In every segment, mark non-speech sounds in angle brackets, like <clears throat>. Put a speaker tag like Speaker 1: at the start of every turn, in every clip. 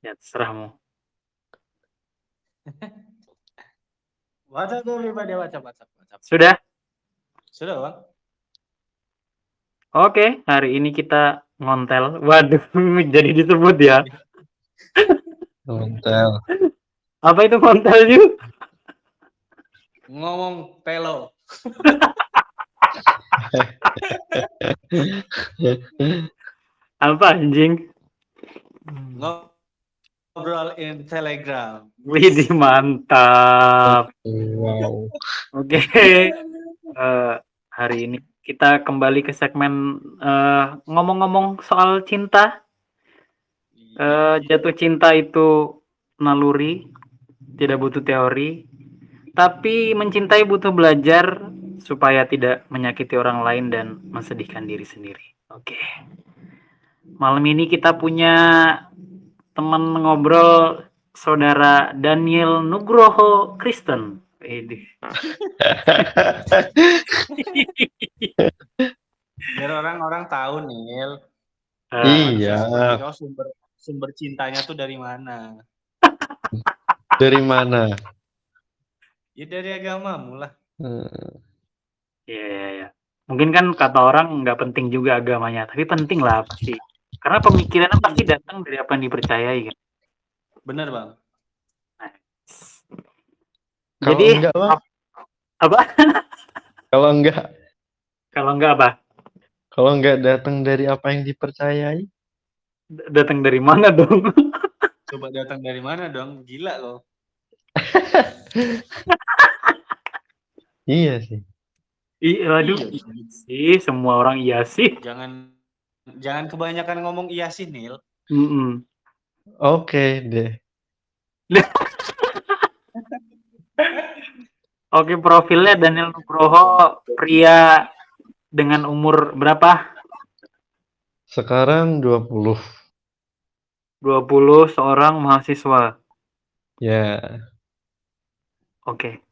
Speaker 1: Ya terserah mau. <laughs>
Speaker 2: WhatsApp dulu Pak dia WhatsApp WhatsApp WhatsApp.
Speaker 1: Sudah?
Speaker 2: Sudah Bang.
Speaker 1: Oke, hari ini kita ngontel. Waduh, <laughs> jadi disebut ya. <laughs>
Speaker 3: Ngontel.
Speaker 1: Apa itu ngontel juga?
Speaker 2: Ngomong pelo.
Speaker 1: Apa anjing?
Speaker 2: Ngobrol in Telegram.
Speaker 1: Widih mantap.
Speaker 3: Wow.
Speaker 1: Oke. Eh, hari ini kita kembali ke segmen eh, ngomong-ngomong soal cinta. Eh, jatuh cinta itu naluri, tidak butuh teori. Tapi mencintai butuh belajar supaya tidak menyakiti orang lain dan mensedihkan diri sendiri. Oke. Malam ini kita punya teman ngobrol saudara Daniel Nugroho Kristen. Widih. <laughs>
Speaker 2: Biar orang-orang tahu Nil.
Speaker 1: Eh,
Speaker 3: Iya.
Speaker 2: Kau sumber sumber cintanya tuh dari mana? <laughs>
Speaker 3: Dari mana?
Speaker 2: Ya dari agamamu lah.
Speaker 3: Hmm.
Speaker 1: Iya, iya, iya. Mungkin kan kata orang nggak penting juga agamanya, tapi penting lah pasti. Karena pemikirannya pasti datang dari apa yang dipercayai kan.
Speaker 2: Bener Bang.
Speaker 3: Kalau
Speaker 1: Jadi
Speaker 3: enggak, Bang?
Speaker 1: apa? <laughs>
Speaker 3: Kalau enggak,
Speaker 1: Kalau nggak apa?
Speaker 3: kalau enggak datang dari apa yang dipercayai,
Speaker 1: D- Datang dari mana dong? <laughs>
Speaker 2: Coba datang dari mana dong? Gila loh.
Speaker 3: iya sih.
Speaker 2: Iya.
Speaker 1: iya sih, semua orang iya sih.
Speaker 2: Jangan jangan kebanyakan ngomong iya sih Nil.
Speaker 1: Mm-mm.
Speaker 3: Oke deh. <laughs>
Speaker 1: Oke, profilnya Daniel Nugroho, pria dengan umur berapa?
Speaker 3: Sekarang 20.
Speaker 1: 20, seorang mahasiswa.
Speaker 3: Ya.
Speaker 1: Oke.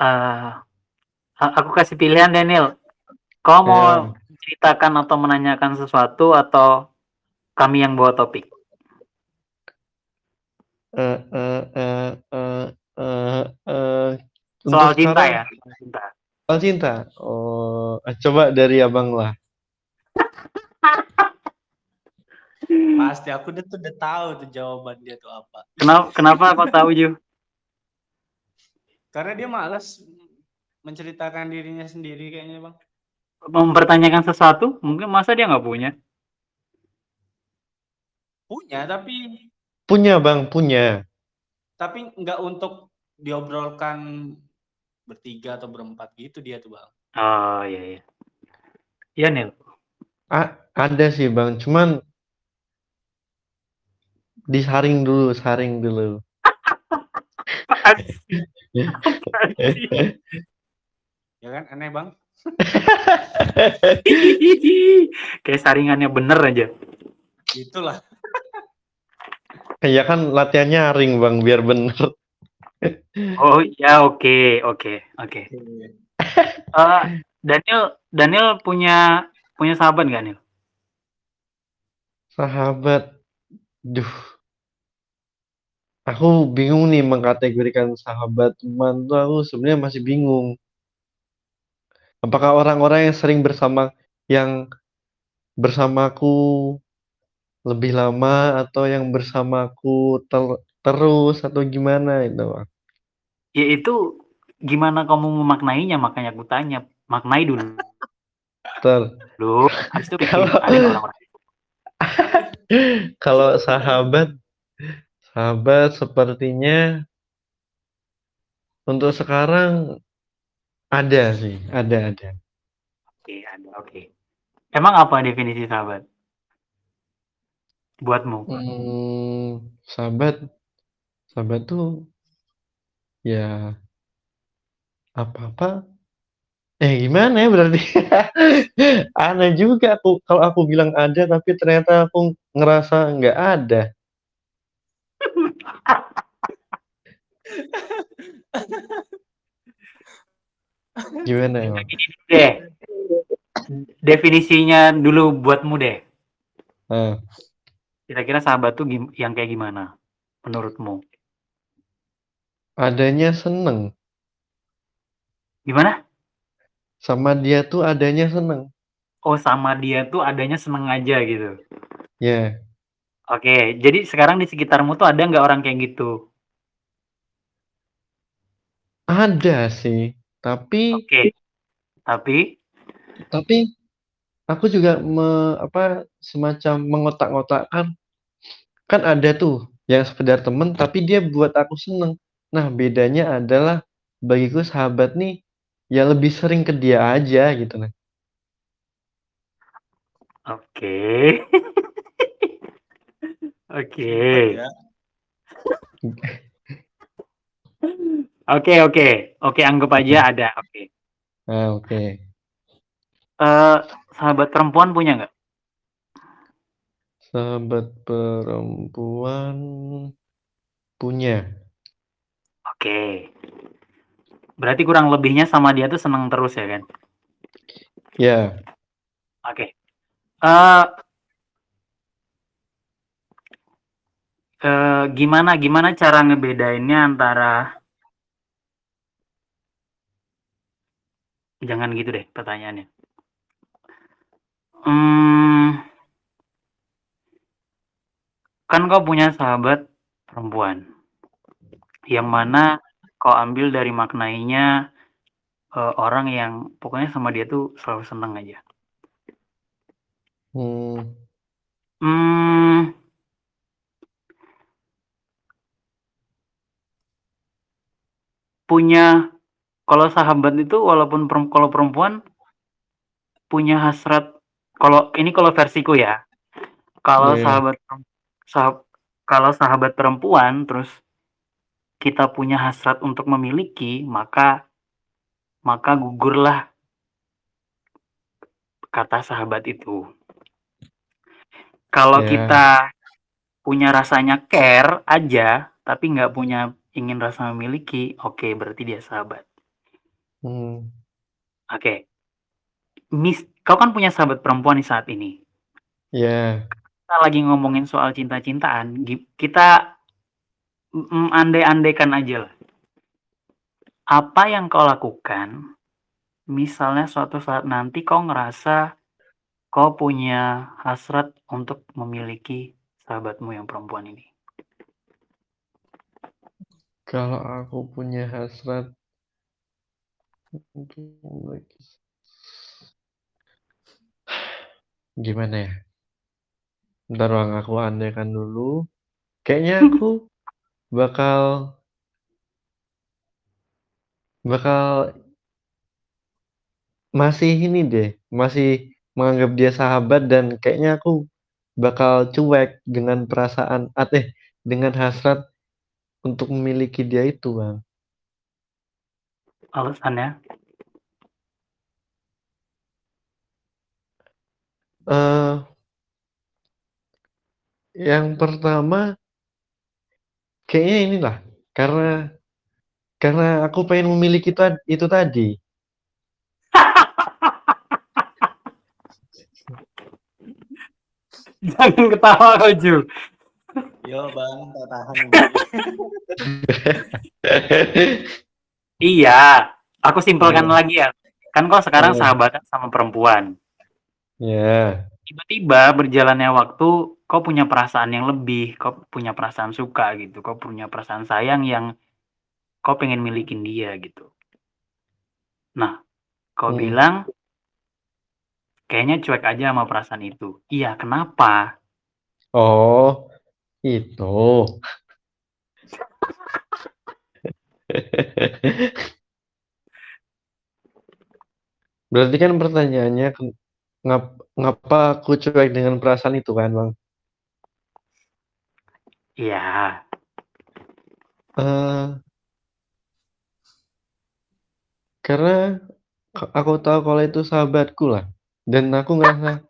Speaker 1: Eh, aku kasih pilihan Daniel. Kau mau
Speaker 3: Ya.
Speaker 1: ceritakan atau menanyakan sesuatu atau kami yang bawa topik?
Speaker 3: Eh, eh, eh, eh, eh, eh,
Speaker 1: Soal cinta
Speaker 3: sekarang-
Speaker 1: ya? Soal Cinta.
Speaker 3: Soal cinta. Oh, eh, coba dari abang lah. <laughs>
Speaker 2: Pasti aku udah tuh udah tahu tuh jawaban dia tuh apa.
Speaker 1: Kenapa kenapa kau tahu Ju?
Speaker 2: Karena dia malas menceritakan dirinya sendiri kayaknya bang.
Speaker 1: Mempertanyakan sesuatu? Mungkin masa dia nggak punya?
Speaker 2: Punya tapi
Speaker 3: Punya bang, punya.
Speaker 2: tapi nggak untuk diobrolkan bertiga atau berempat gitu dia tuh bang.
Speaker 1: Oh iya iya. Iya Nil.
Speaker 3: A- ada sih bang, cuman disaring dulu, saring dulu. <laughs> <laughs>
Speaker 2: Ya kan aneh bang.
Speaker 1: Kayak saringannya bener aja.
Speaker 2: Itulah.
Speaker 3: Ya kan latihannya ring bang, biar bener.
Speaker 1: Oh iya oke oke oke. Eh, Daniel Daniel punya punya sahabat nggak Nil?
Speaker 3: Sahabat, duh. Aku bingung nih mengkategorikan sahabat teman tuh aku sebenarnya masih bingung. Apakah orang-orang yang sering bersama yang bersamaku lebih lama atau yang bersamaku ter- terus atau gimana itu bang?
Speaker 1: Ya itu gimana kamu memaknainya makanya aku tanya. Maknai dulu.
Speaker 3: Ter-
Speaker 1: Dulu, habis itu
Speaker 3: Kalau-
Speaker 1: kenalin orang-orang. <laughs>
Speaker 3: Kalau sahabat, sahabat sepertinya untuk sekarang ada sih, ada ada.
Speaker 1: Oke, ada oke. Emang apa definisi sahabat? Buatmu?
Speaker 3: Hmm, sahabat, sahabat tuh ya apa-apa. Eh gimana ya berarti? <laughs> Aneh juga aku kalau aku bilang ada tapi ternyata aku ngerasa nggak ada. <laughs> Gimana ya?
Speaker 1: Deh. Definisinya dulu buatmu deh.
Speaker 3: Nah,
Speaker 1: Kira-kira sahabat tuh gim yang kayak gimana menurutmu?
Speaker 3: Adanya seneng.
Speaker 1: Gimana?
Speaker 3: Sama dia tuh adanya seneng.
Speaker 1: Oh, sama dia tuh adanya seneng aja gitu?
Speaker 3: Ya.
Speaker 1: Oke, jadi sekarang di sekitarmu tuh ada nggak orang kayak gitu?
Speaker 3: Ada sih, tapi
Speaker 1: Oke. Tapi?
Speaker 3: tapi aku juga me apa, semacam mengotak-ngotakkan, kan ada tuh yang sekedar temen tapi dia buat aku seneng. Nah, bedanya adalah bagiku sahabat nih, ya lebih sering ke dia aja gitu nah.
Speaker 1: Oke. <laughs> Oke.
Speaker 2: Ya. <laughs>
Speaker 1: Oke oke. Oke, anggap aja ada, oke.
Speaker 3: Ah, oke.
Speaker 1: Eee, sahabat perempuan punya nggak?
Speaker 3: Sahabat perempuan punya.
Speaker 1: Oke. Berarti kurang lebihnya sama dia tuh seneng terus ya kan?
Speaker 3: Ya.
Speaker 1: Oke. Eee eee, gimana gimana cara ngebedainnya antara Jangan gitu deh pertanyaannya. Mmm kan kau punya sahabat perempuan, yang mana kau ambil dari maknainya, eee, orang yang pokoknya sama dia tuh selalu seneng aja.
Speaker 3: Hmm.
Speaker 1: Mmm Punya kalau sahabat itu walaupun perem kalau perempuan punya hasrat kalau ini kalau versiku ya, kalau
Speaker 3: Iya.
Speaker 1: sahabat perem sahab kalau sahabat perempuan terus kita punya hasrat untuk memiliki, maka maka gugurlah kata sahabat itu. Kalau
Speaker 3: Ya.
Speaker 1: kita punya rasanya care aja, tapi nggak punya ingin rasa memiliki, oke berarti dia sahabat.
Speaker 3: Hmm.
Speaker 1: Oke. Mis kau kan punya sahabat perempuan nih saat ini.
Speaker 3: Iya.
Speaker 1: Kita lagi ngomongin soal cinta-cintaan, kita mhm, andai-andaikan ajalah. Apa yang kau lakukan, misalnya suatu saat nanti kau ngerasa kau punya hasrat untuk memiliki sahabatmu yang perempuan ini?
Speaker 3: Kalau aku punya hasrat Gimana ya? Bentar Bang, aku andaikan dulu. Kayaknya aku bakal bakal masih ini deh, masih menganggap dia sahabat dan kayaknya aku bakal cuek dengan perasaan at eh, dengan hasrat untuk memiliki dia itu, Bang.
Speaker 1: Alasannya?
Speaker 3: Eee yang pertama kayaknya inilah, karena karena aku pengen memiliki tad itu tadi. <laughs>
Speaker 1: Jangan ketawa kau, Ju.
Speaker 2: Yo Bang, tak tahan. <laughs>
Speaker 1: Iya, aku simpelkan
Speaker 3: Iya.
Speaker 1: lagi ya. Kan kau sekarang
Speaker 3: Iya.
Speaker 1: sahabatan sama perempuan.
Speaker 3: Iya.
Speaker 1: Tiba-tiba berjalannya waktu, kau punya perasaan yang lebih, kau punya perasaan suka gitu, kau punya perasaan sayang yang kau pengen milikin dia gitu. Nah, kau
Speaker 3: Mhm.
Speaker 1: bilang kayaknya cuek aja sama perasaan itu. Iya, kenapa?
Speaker 3: Oh, itu. <laughs> Berarti kan pertanyaannya ken ngap ngapa aku cuek dengan perasaan itu kan, Bang?
Speaker 1: Iya.
Speaker 3: Eee karena ka aku tahu kalau itu sahabatku lah, dan aku ngerasa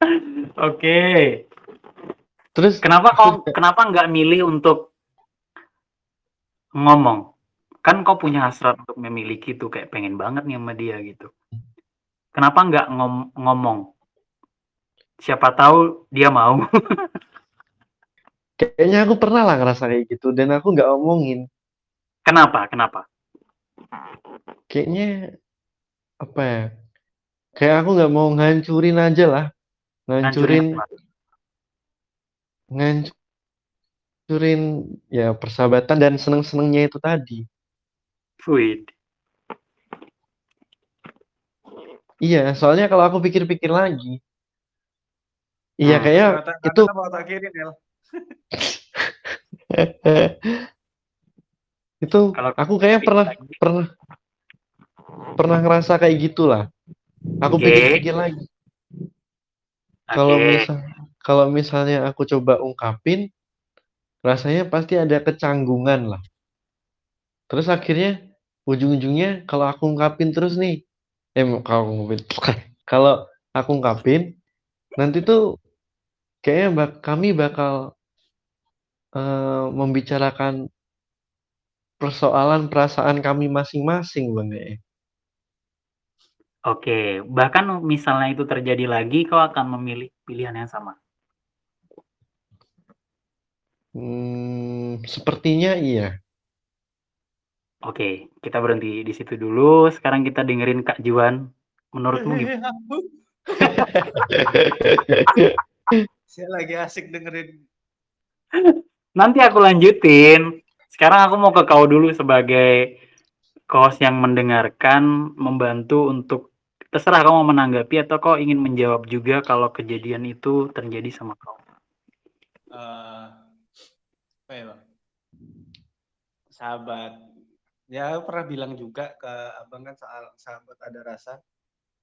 Speaker 3: <laughs>
Speaker 1: Oke.
Speaker 3: Terus
Speaker 1: Kenapa
Speaker 3: aku
Speaker 1: kau kenapa nggak milih untuk ngomong? Kan kau punya hasrat untuk memiliki tuh, kayak pengen banget nih sama dia gitu. Kenapa nggak ngom ngomong? Siapa tahu dia mau. <laughs>
Speaker 3: Kayaknya aku pernah lah ngerasa kayak gitu dan aku nggak omongin.
Speaker 1: Kenapa? Kenapa?
Speaker 3: Kayaknya apa ya? Kayak aku nggak mau ngancurin aja lah.
Speaker 1: Ngancurin
Speaker 3: Ngancurin
Speaker 1: apa?
Speaker 3: ngancurin ya persahabatan dan seneng-senengnya itu tadi.
Speaker 1: Wih.
Speaker 3: Iya, soalnya kalau aku pikir-pikir lagi, iya
Speaker 1: Hmm.
Speaker 3: kayak itu
Speaker 2: mau tak <laughs>
Speaker 3: itu
Speaker 1: Kalau
Speaker 3: aku kayak pernah
Speaker 1: lagi,
Speaker 3: pernah pernah ngerasa kayak gitulah. Aku
Speaker 1: Oke.
Speaker 3: pikir-pikir lagi. Kalau
Speaker 1: Oke.
Speaker 3: misal kalau misalnya aku coba ungkapin, rasanya pasti ada kecanggungan lah. Terus akhirnya ujung-ujungnya kalau aku ungkapin terus nih, eh kalau aku ungkapin, kalau aku nanti tuh kayaknya bak kami bakal eh, membicarakan persoalan perasaan kami masing-masing, Bang. ya.
Speaker 1: Oke, bahkan misalnya itu terjadi lagi, kau akan memilih pilihan yang sama.
Speaker 3: Hmm, sepertinya iya.
Speaker 1: Oke, kita berhenti di situ dulu. Sekarang kita dengerin Kak Juan. Menurutmu <laughs> gimana? <laughs>
Speaker 2: Saya lagi asik dengerin.
Speaker 1: Nanti aku lanjutin. Sekarang aku mau ke kau dulu sebagai host yang mendengarkan, membantu untuk terserah kau mau menanggapi atau kau ingin menjawab juga kalau kejadian itu terjadi sama kau.
Speaker 2: eh apa ya bang? Sahabat. Ya pernah bilang juga ke abang kan soal sahabat ada rasa.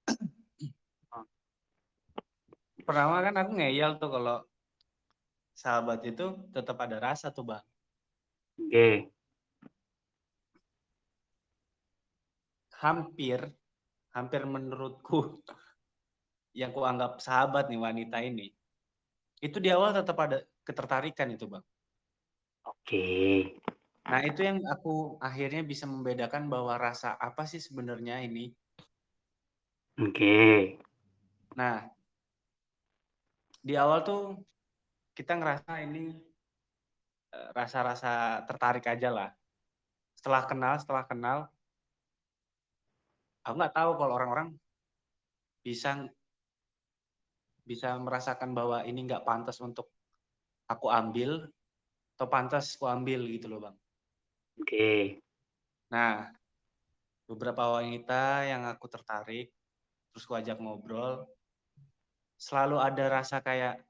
Speaker 2: <clears throat> Pertama kan aku ngeyel tuh kalau sahabat itu tetap ada rasa tuh bang.
Speaker 1: Oke,
Speaker 2: Hampir, hampir menurutku <laughs> yang ku anggap sahabat nih wanita ini, itu di awal tetap ada ketertarikan itu bang.
Speaker 1: oke,
Speaker 2: Nah itu yang aku akhirnya bisa membedakan bahwa rasa apa sih sebenarnya ini.
Speaker 1: oke.
Speaker 2: Nah di awal tuh kita ngerasa ini eh, rasa-rasa tertarik aja lah. Setelah kenal, setelah kenal, aku nggak tahu kalau orang-orang bisa bisa merasakan bahwa ini nggak pantas untuk aku ambil atau pantas aku ambil gitu loh bang.
Speaker 1: Oke,
Speaker 2: Nah beberapa wanita yang aku tertarik, terus aku ajak ngobrol, selalu ada rasa kayak,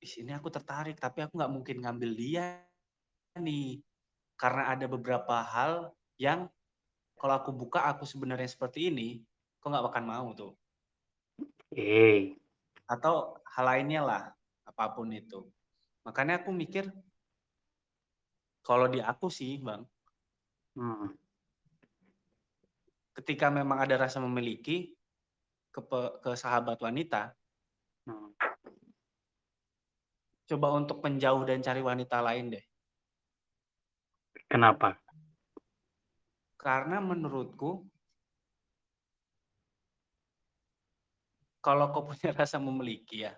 Speaker 2: Ih, ini aku tertarik tapi aku nggak mungkin ngambil dia nih karena ada beberapa hal yang kalau aku buka aku sebenarnya seperti ini, kok nggak akan mau tuh.
Speaker 1: oke.
Speaker 2: Atau hal lainnya lah, apa pun itu. Makanya aku mikir, kalau di aku sih bang,
Speaker 1: Hmm,
Speaker 2: ketika memang ada rasa memiliki ke, pe- ke sahabat wanita,
Speaker 1: hmm.
Speaker 2: coba untuk menjauh dan cari wanita lain deh.
Speaker 1: Kenapa?
Speaker 2: Karena menurutku, kalau kau punya <laughs> rasa memiliki ya,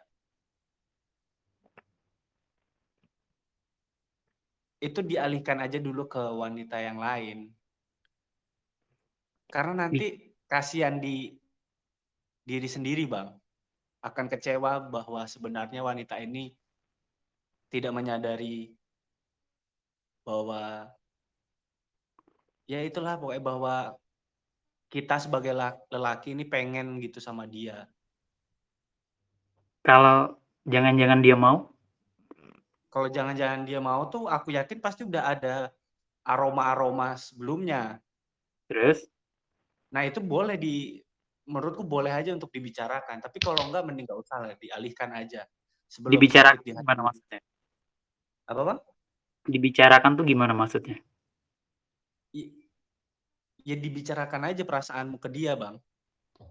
Speaker 2: itu dialihkan aja dulu ke wanita yang lain. Karena nanti kasihan di diri sendiri, Bang. Akan kecewa bahwa sebenarnya wanita ini tidak menyadari bahwa ya itulah pokoknya bahwa kita sebagai la- lelaki ini pengen gitu sama dia.
Speaker 1: Kalau jangan-jangan dia mau,
Speaker 2: Kalau jangan-jangan dia mau tuh aku yakin pasti udah ada aroma-aroma sebelumnya.
Speaker 1: terus
Speaker 2: Nah, itu boleh di menurutku boleh aja untuk dibicarakan, tapi kalau enggak mending nggak usah lah, dialihkan aja. Sebelum
Speaker 1: dibicarakan
Speaker 2: di
Speaker 1: gimana maksudnya?
Speaker 2: Apa, Bang?
Speaker 1: Dibicarakan tuh gimana maksudnya?
Speaker 2: I- Ya dibicarakan aja perasaanmu ke dia, Bang.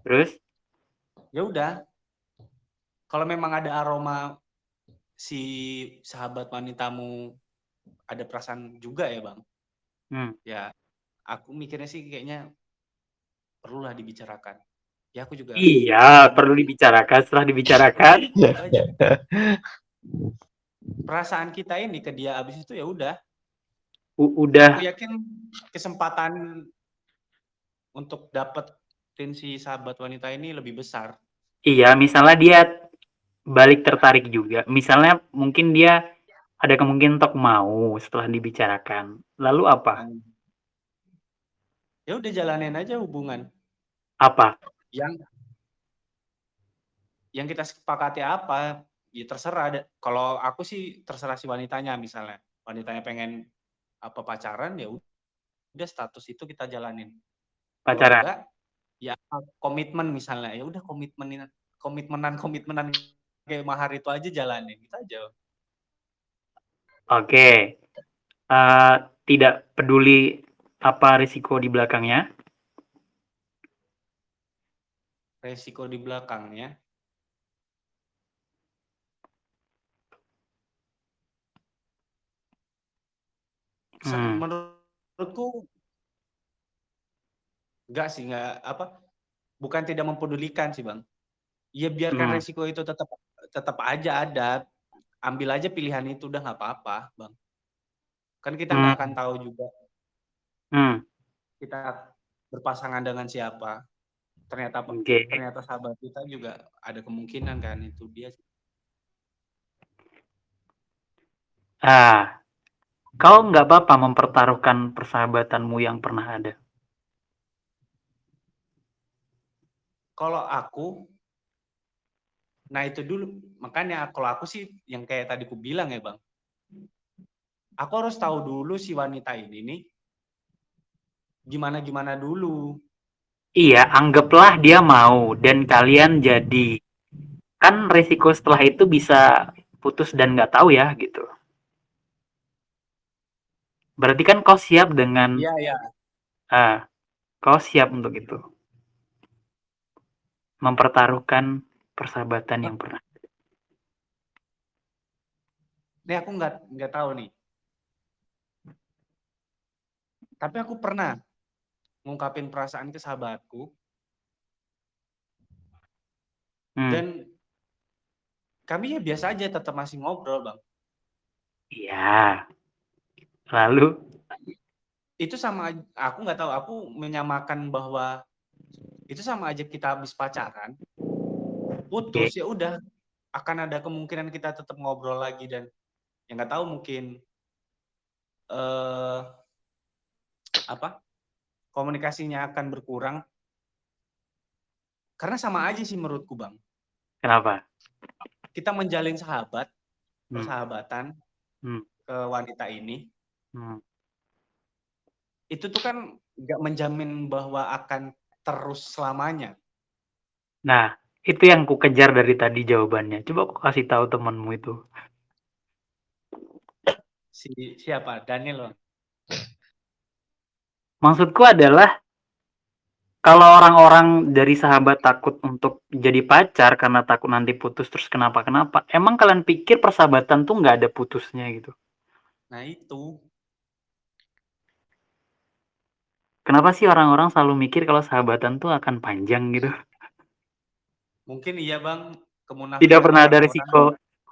Speaker 1: Terus,
Speaker 2: Ya udah. Kalau memang ada aroma si sahabat wanitamu ada perasaan juga ya, Bang.
Speaker 1: hmm,
Speaker 2: Ya, aku mikirnya sih kayaknya perlulah dibicarakan. ya aku juga
Speaker 1: Iya, perlu dibicarakan. Setelah dibicarakan, <laughs>
Speaker 2: Itu aja. perasaan kita ini ke dia abis itu ya udah
Speaker 1: u- udah
Speaker 2: aku yakin kesempatan untuk dapetin si sahabat wanita ini lebih besar
Speaker 1: iya. Misalnya dia balik tertarik juga. Misalnya mungkin dia ada kemungkinan untuk mau setelah dibicarakan. Lalu apa?
Speaker 2: ya udah jalanin aja hubungan
Speaker 1: Apa?
Speaker 2: yang yang kita sepakati apa ya terserah kalau aku sih terserah si wanitanya misalnya wanitanya pengen apa pacaran ya udah status itu kita jalanin
Speaker 1: Pacaran.
Speaker 2: enggak, ya komitmen misalnya ya udah komitmenin komitmenan komitmenan kayak mahar itu aja jalanin gitu aja
Speaker 1: Oke. Eh, tidak peduli apa risiko di belakangnya.
Speaker 2: resiko di belakangnya
Speaker 1: Hmm.
Speaker 2: menurutku enggak sih enggak apa bukan tidak mempedulikan sih bang ya biarkan
Speaker 1: Hmm.
Speaker 2: resiko itu tetap tetap aja ada ambil aja pilihan itu udah nggak apa-apa bang kan kita nggak
Speaker 1: Hmm.
Speaker 2: akan tahu juga
Speaker 1: Hmm.
Speaker 2: kita berpasangan dengan siapa ternyata
Speaker 1: Oke.
Speaker 2: ternyata sahabat kita juga ada kemungkinan kan itu dia
Speaker 1: Ah, kau nggak apa-apa mempertaruhkan persahabatanmu yang pernah ada.
Speaker 2: kalau aku nah itu dulu makanya kalau aku sih yang kayak tadi ku bilang ya bang aku harus tahu dulu si wanita ini nih gimana gimana dulu
Speaker 1: Iya, anggaplah dia mau dan kalian jadi. Kan resiko setelah itu bisa putus dan nggak tahu ya gitu. Berarti kan kau siap dengan
Speaker 2: iya iya
Speaker 1: ah, kau siap untuk itu. Mempertaruhkan persahabatan yang pernah.
Speaker 2: ini aku nggak nggak tahu nih. Tapi aku pernah ngungkapin perasaan ke sahabatku
Speaker 1: Hmm,
Speaker 2: dan kami ya biasa aja tetap masih ngobrol bang.
Speaker 1: Iya. Lalu?
Speaker 2: Itu sama aku nggak tahu aku menyamakan bahwa itu sama aja kita habis pacaran putus ya udah akan ada kemungkinan kita tetap ngobrol lagi dan ya nggak tahu mungkin eh apa komunikasinya akan berkurang karena sama aja sih menurutku bang
Speaker 1: kenapa?
Speaker 2: kita menjalin sahabat
Speaker 1: Hmm.
Speaker 2: persahabatan
Speaker 1: Hmm.
Speaker 2: ke wanita ini
Speaker 1: Hmm.
Speaker 2: itu tuh kan nggak menjamin bahwa akan terus selamanya
Speaker 1: Nah, itu yang ku kejar dari tadi jawabannya. Coba kau kasih tahu temanmu itu.
Speaker 2: si siapa Daniel Bang?
Speaker 1: Maksudku adalah kalau orang-orang dari sahabat takut untuk jadi pacar karena takut nanti putus terus kenapa-kenapa. Emang kalian pikir persahabatan tuh nggak ada putusnya gitu?
Speaker 2: nah itu
Speaker 1: Kenapa sih orang-orang selalu mikir kalau sahabatan tuh akan panjang gitu?
Speaker 2: Mungkin iya bang kemunafikan
Speaker 1: Tidak pernah ada risiko,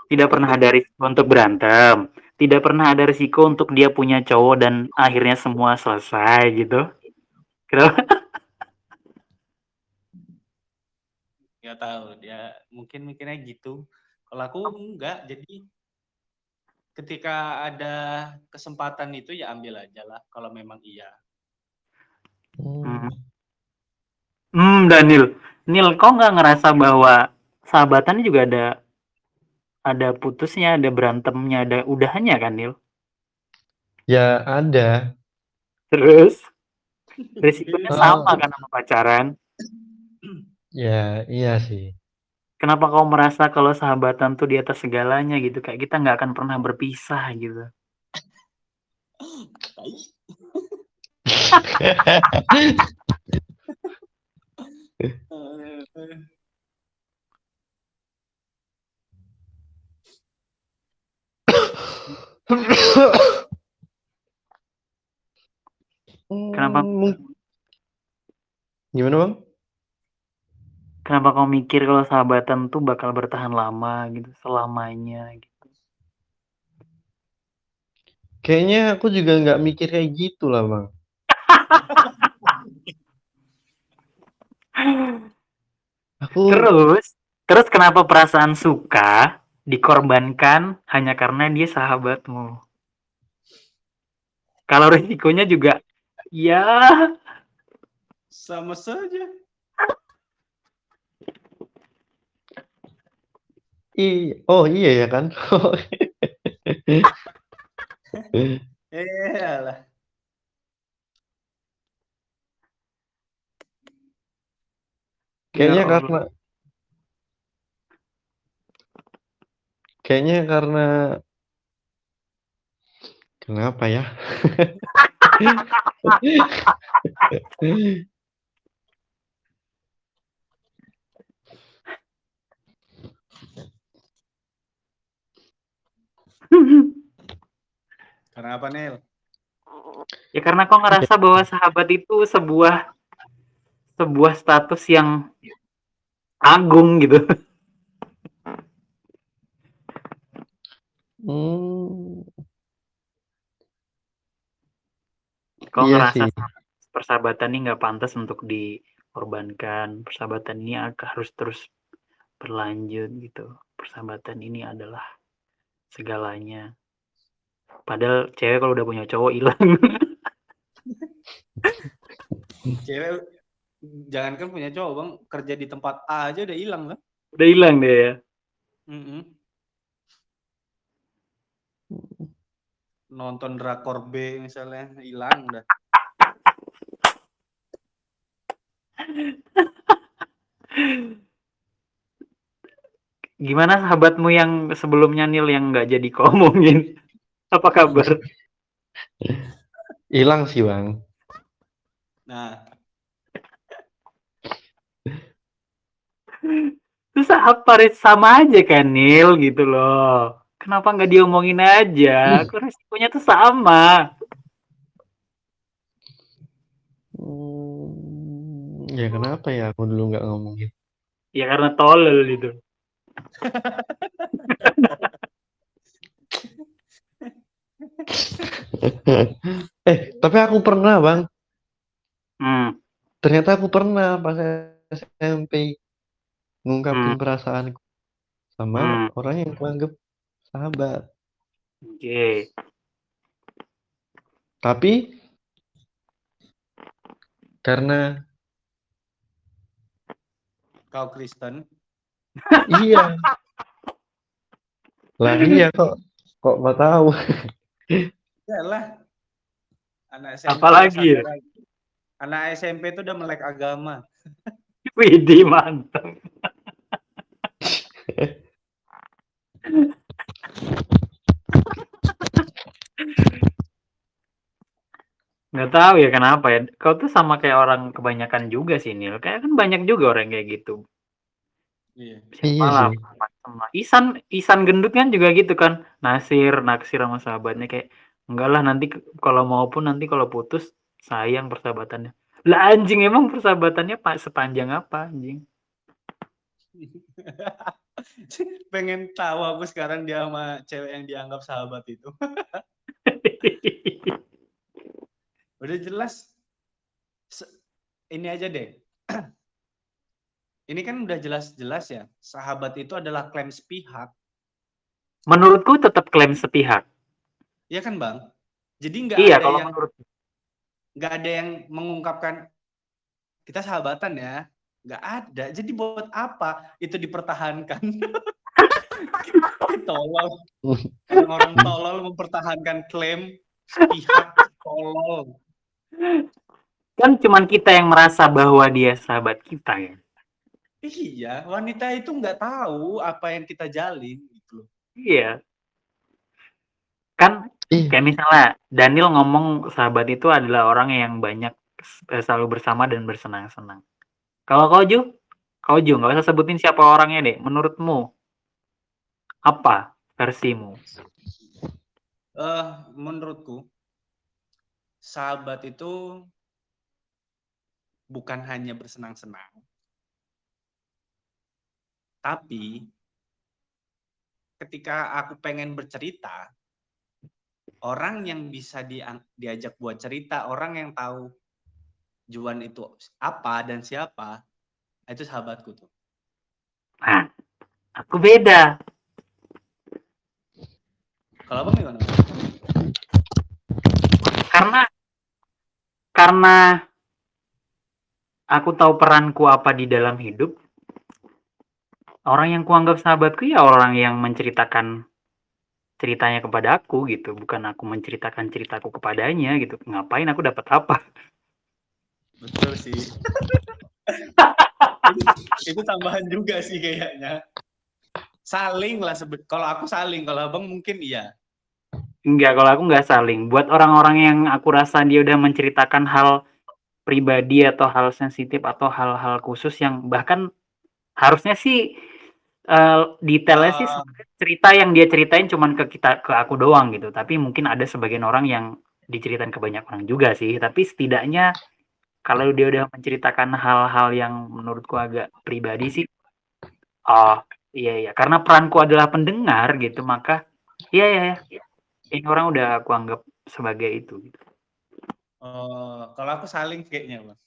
Speaker 1: tidak pernah ada risiko untuk berantem, tidak pernah ada risiko untuk dia punya cowok dan akhirnya semua selesai gitu. Kenapa? <laughs>
Speaker 2: nggak tahu dia mungkin mikirnya gitu kalau aku enggak jadi ketika ada kesempatan itu ya ambil aja lah kalau memang iya
Speaker 1: Hmm. Hmm, Daniel. Nil, kok nggak ngerasa bahwa sahabatan juga ada ada putusnya, ada berantemnya, ada udahannya kan, Nil?
Speaker 3: Ya ada.
Speaker 1: Terus risikonya
Speaker 3: Oh.
Speaker 1: sama kan sama pacaran.
Speaker 3: Ya iya sih.
Speaker 1: Kenapa kau merasa kalau sahabatan tuh di atas segalanya gitu? Kayak kita nggak akan pernah berpisah gitu. Kenapa?
Speaker 3: Hmm, Gimana bang?
Speaker 1: Kenapa kau mikir kalau sahabatan tuh bakal bertahan lama gitu, selamanya gitu?
Speaker 3: Kayaknya aku juga nggak mikir kayak gitu lah, Bang. <laughs> Aku
Speaker 1: Terus, terus kenapa perasaan suka dikorbankan hanya karena dia sahabatmu? Kalau risikonya juga ya
Speaker 2: Sama saja.
Speaker 3: i oh iya ya kan? <laughs>
Speaker 2: Iyalah.
Speaker 3: Kayaknya
Speaker 1: Ya
Speaker 3: karena
Speaker 1: Allah.
Speaker 3: kayaknya karena kenapa ya?
Speaker 2: Karena apa, Nel?
Speaker 1: Ya karena kau ngerasa bahwa sahabat itu sebuah sebuah status yang agung gitu.
Speaker 3: Mmm.
Speaker 1: Kau
Speaker 3: Iya
Speaker 1: ngerasa
Speaker 3: sih.
Speaker 1: persahabatan ini nggak pantas untuk dikorbankan, persahabatan ini harus terus berlanjut gitu. Persahabatan ini adalah segalanya. Padahal cewek kalau udah punya cowok hilang.
Speaker 2: Cewek jangankan punya cowok, Bang, kerja di tempat A aja udah hilang lah.
Speaker 1: Udah hilang deh ya.
Speaker 2: Mhm. Nonton drakor B misalnya, hilang udah.
Speaker 1: Gimana sahabatmu yang sebelumnya Nil yang nggak jadi kau omongin? Apa kabar?
Speaker 3: Hilang sih, Bang.
Speaker 2: Nah.
Speaker 1: Terus apa? Sama aja kan Nil gitu loh. Kenapa nggak diomongin aja? Kok resikonya tuh sama.
Speaker 3: Mmm, ya kenapa ya aku dulu nggak ngomongin?
Speaker 1: Ya karena tolol gitu. <laughs>
Speaker 3: Eh, tapi aku pernah, Bang.
Speaker 1: Hmm.
Speaker 3: Ternyata aku pernah pas SMP ngungkapin
Speaker 1: Hmm.
Speaker 3: perasaanku sama
Speaker 1: Hmm.
Speaker 3: orang yang kuanggap sahabat.
Speaker 1: Oke.
Speaker 3: Tapi karena
Speaker 2: Kau Kristen? <laughs>
Speaker 3: iya. Lah <laughs> iya kok kok nggak tahu.
Speaker 2: Iyalah. Anak SMP
Speaker 1: Apalagi ya?
Speaker 2: Anak SMP itu udah melek agama. <laughs>
Speaker 1: Widih mantap. Nggak tahu ya kenapa ya. Kau tuh sama kayak orang kebanyakan juga sih Nil. Kayak kan banyak juga orang kayak gitu.
Speaker 2: Iya.
Speaker 3: Iya
Speaker 1: Siapa lah
Speaker 3: sih.
Speaker 1: sama Isan Isan gendut kan juga gitu kan. Nasir naksir sama sahabatnya kayak enggak lah nanti kalau mau pun nanti kalau putus sayang persahabatannya. Lah anjing emang persahabatannya pak sepanjang apa anjing? <laughs>
Speaker 2: Pengen tahu aku sekarang dia sama cewek yang dianggap sahabat itu. <laughs> Udah jelas. Se- Ini aja deh. <clears throat> Ini kan udah jelas-jelas ya. Sahabat itu adalah klaim sepihak.
Speaker 1: Menurutku tetap klaim sepihak.
Speaker 2: Iya kan, Bang? Jadi nggak
Speaker 1: Iya
Speaker 2: ada
Speaker 1: kalau
Speaker 2: yang
Speaker 1: menurut
Speaker 2: nggak ada yang mengungkapkan kita sahabatan ya. Nggak ada. Jadi buat apa itu dipertahankan? <laughs> tolol. Orang-orang tolol mempertahankan klaim sepihak tolol.
Speaker 1: kan cuman kita yang merasa bahwa dia sahabat kita ya.
Speaker 2: Iya, wanita itu nggak tahu apa yang kita jalin gitu.
Speaker 1: Iya. Kan
Speaker 3: Ih,
Speaker 1: kayak misalnya Daniel ngomong sahabat itu adalah orang yang banyak eh, selalu bersama dan bersenang-senang. Kalau kau Ju, kau Ju nggak usah sebutin siapa orangnya deh. Menurutmu apa versimu?
Speaker 2: Eh, menurutku sahabat itu bukan hanya bersenang-senang, Tapi ketika aku pengen bercerita, orang yang bisa diajak buat cerita, orang yang tahu Juan itu apa dan siapa, itu sahabatku tuh.
Speaker 1: Nah, aku beda.
Speaker 2: Kalau Abang gimana?
Speaker 1: Karena karena aku tahu peranku apa di dalam hidup. Orang yang kuanggap sahabatku ya orang yang menceritakan ceritanya kepada aku gitu, bukan aku menceritakan ceritaku kepadanya gitu. Ngapain aku dapat apa?
Speaker 2: Betul sih. itu, itu tambahan juga sih kayaknya. Saling lah sebet. Kalau aku saling, kalau abang mungkin iya.
Speaker 1: Enggak, kalau aku nggak saling. Buat orang-orang yang aku rasa dia udah menceritakan hal pribadi atau hal sensitif atau hal-hal khusus yang bahkan harusnya sih uh, detailnya sih
Speaker 2: Ah.
Speaker 1: sebenarnya cerita yang dia ceritain cuman ke kita ke aku doang gitu. Tapi mungkin ada sebagian orang yang diceritain ke banyak orang juga sih. Tapi setidaknya kalau dia udah menceritakan hal-hal yang menurutku agak pribadi sih, oh iya iya karena peranku adalah pendengar gitu maka iya iya iya. ini orang udah aku anggap sebagai itu. Gitu.
Speaker 2: Oh, kalau aku saling kayaknya, Bang.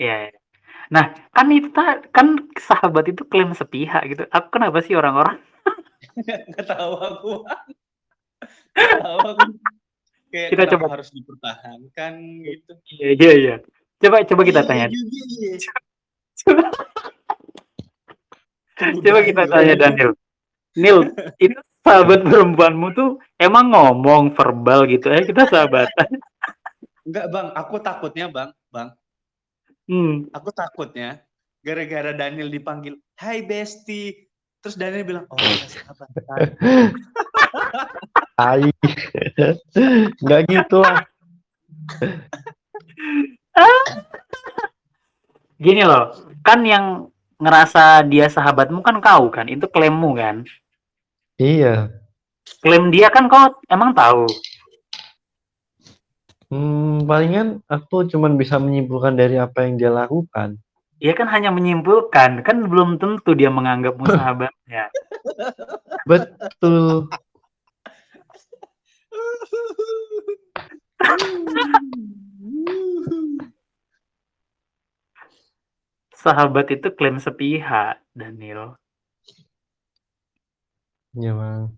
Speaker 1: Iya. iya. Nah kan itu ta- kan sahabat itu klaim sepihak gitu. Aku kenapa sih orang-orang <laughs>
Speaker 2: Nggak tahu aku. Nggak tahu aku. Kayak
Speaker 1: Kita coba-
Speaker 2: harus dipertahankan gitu.
Speaker 1: Iya iya iya. Coba coba kita
Speaker 2: Iya
Speaker 1: tanya.
Speaker 2: iya.
Speaker 1: Coba, <laughs> coba kita tanya. Daniel. Nil, itu sahabat perempuanmu tuh emang ngomong verbal gitu ya kita sahabatan.
Speaker 2: Enggak, Bang. Aku takutnya, Bang. Bang,
Speaker 1: Hmm.
Speaker 2: aku takutnya gara-gara Daniel dipanggil, "Hai Besti." Terus Daniel bilang, "Oh, kita sahabatan."
Speaker 3: Tai. Nggak gitu lah.
Speaker 1: Gini loh, kan yang ngerasa dia sahabatmu kan kau kan, itu klaimmu kan.
Speaker 3: Iya.
Speaker 1: Klaim dia kan kau emang tahu.
Speaker 3: Hmm, palingan aku cuman bisa menyimpulkan dari apa yang dia lakukan.
Speaker 1: Dia kan hanya menyimpulkan, kan belum tentu dia menganggapmu sahabatnya. <laughs>
Speaker 3: Betul.
Speaker 1: Sahabat itu klaim sepihak, Daniel.
Speaker 3: Ya, Bang.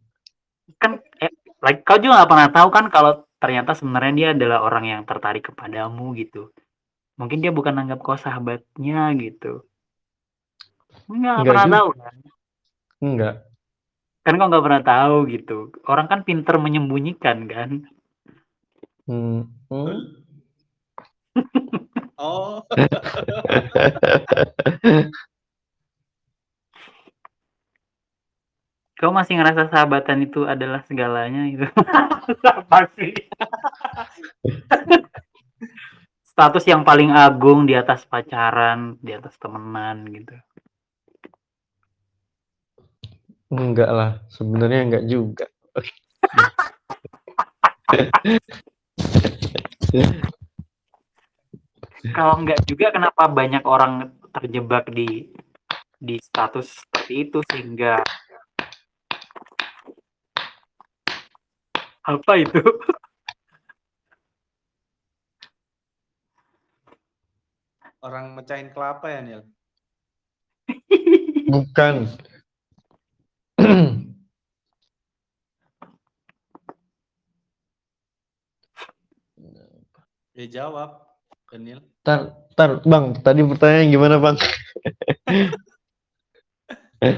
Speaker 1: Kan eh, like, kau juga nggak pernah tahu kan kalau ternyata sebenarnya dia adalah orang yang tertarik kepadamu gitu. Mungkin dia bukan anggap kau sahabatnya gitu. Nggak, nggak
Speaker 3: Nggak
Speaker 1: pernah
Speaker 3: juga.
Speaker 1: tahu kan.
Speaker 3: Enggak.
Speaker 1: Kan kau nggak pernah tahu gitu. Orang kan pinter menyembunyikan kan.
Speaker 3: Hmm. Hmm.
Speaker 2: Oh, <laughs> <laughs>
Speaker 1: Kau masih ngerasa sahabatan itu adalah segalanya gitu. <laughs> Apa sih? Status yang paling agung di atas pacaran, di atas temenan gitu.
Speaker 3: Enggak lah. Sebenarnya enggak juga. <laughs>
Speaker 1: Kalau nggak juga kenapa banyak orang terjebak di di status seperti itu sehingga apa itu?
Speaker 2: orang mecahin kelapa ya, Nil?
Speaker 3: Bukan.
Speaker 2: Ya jawab, Daniel.
Speaker 3: Tar, tar, Bang. Tadi pertanyaan gimana, Bang?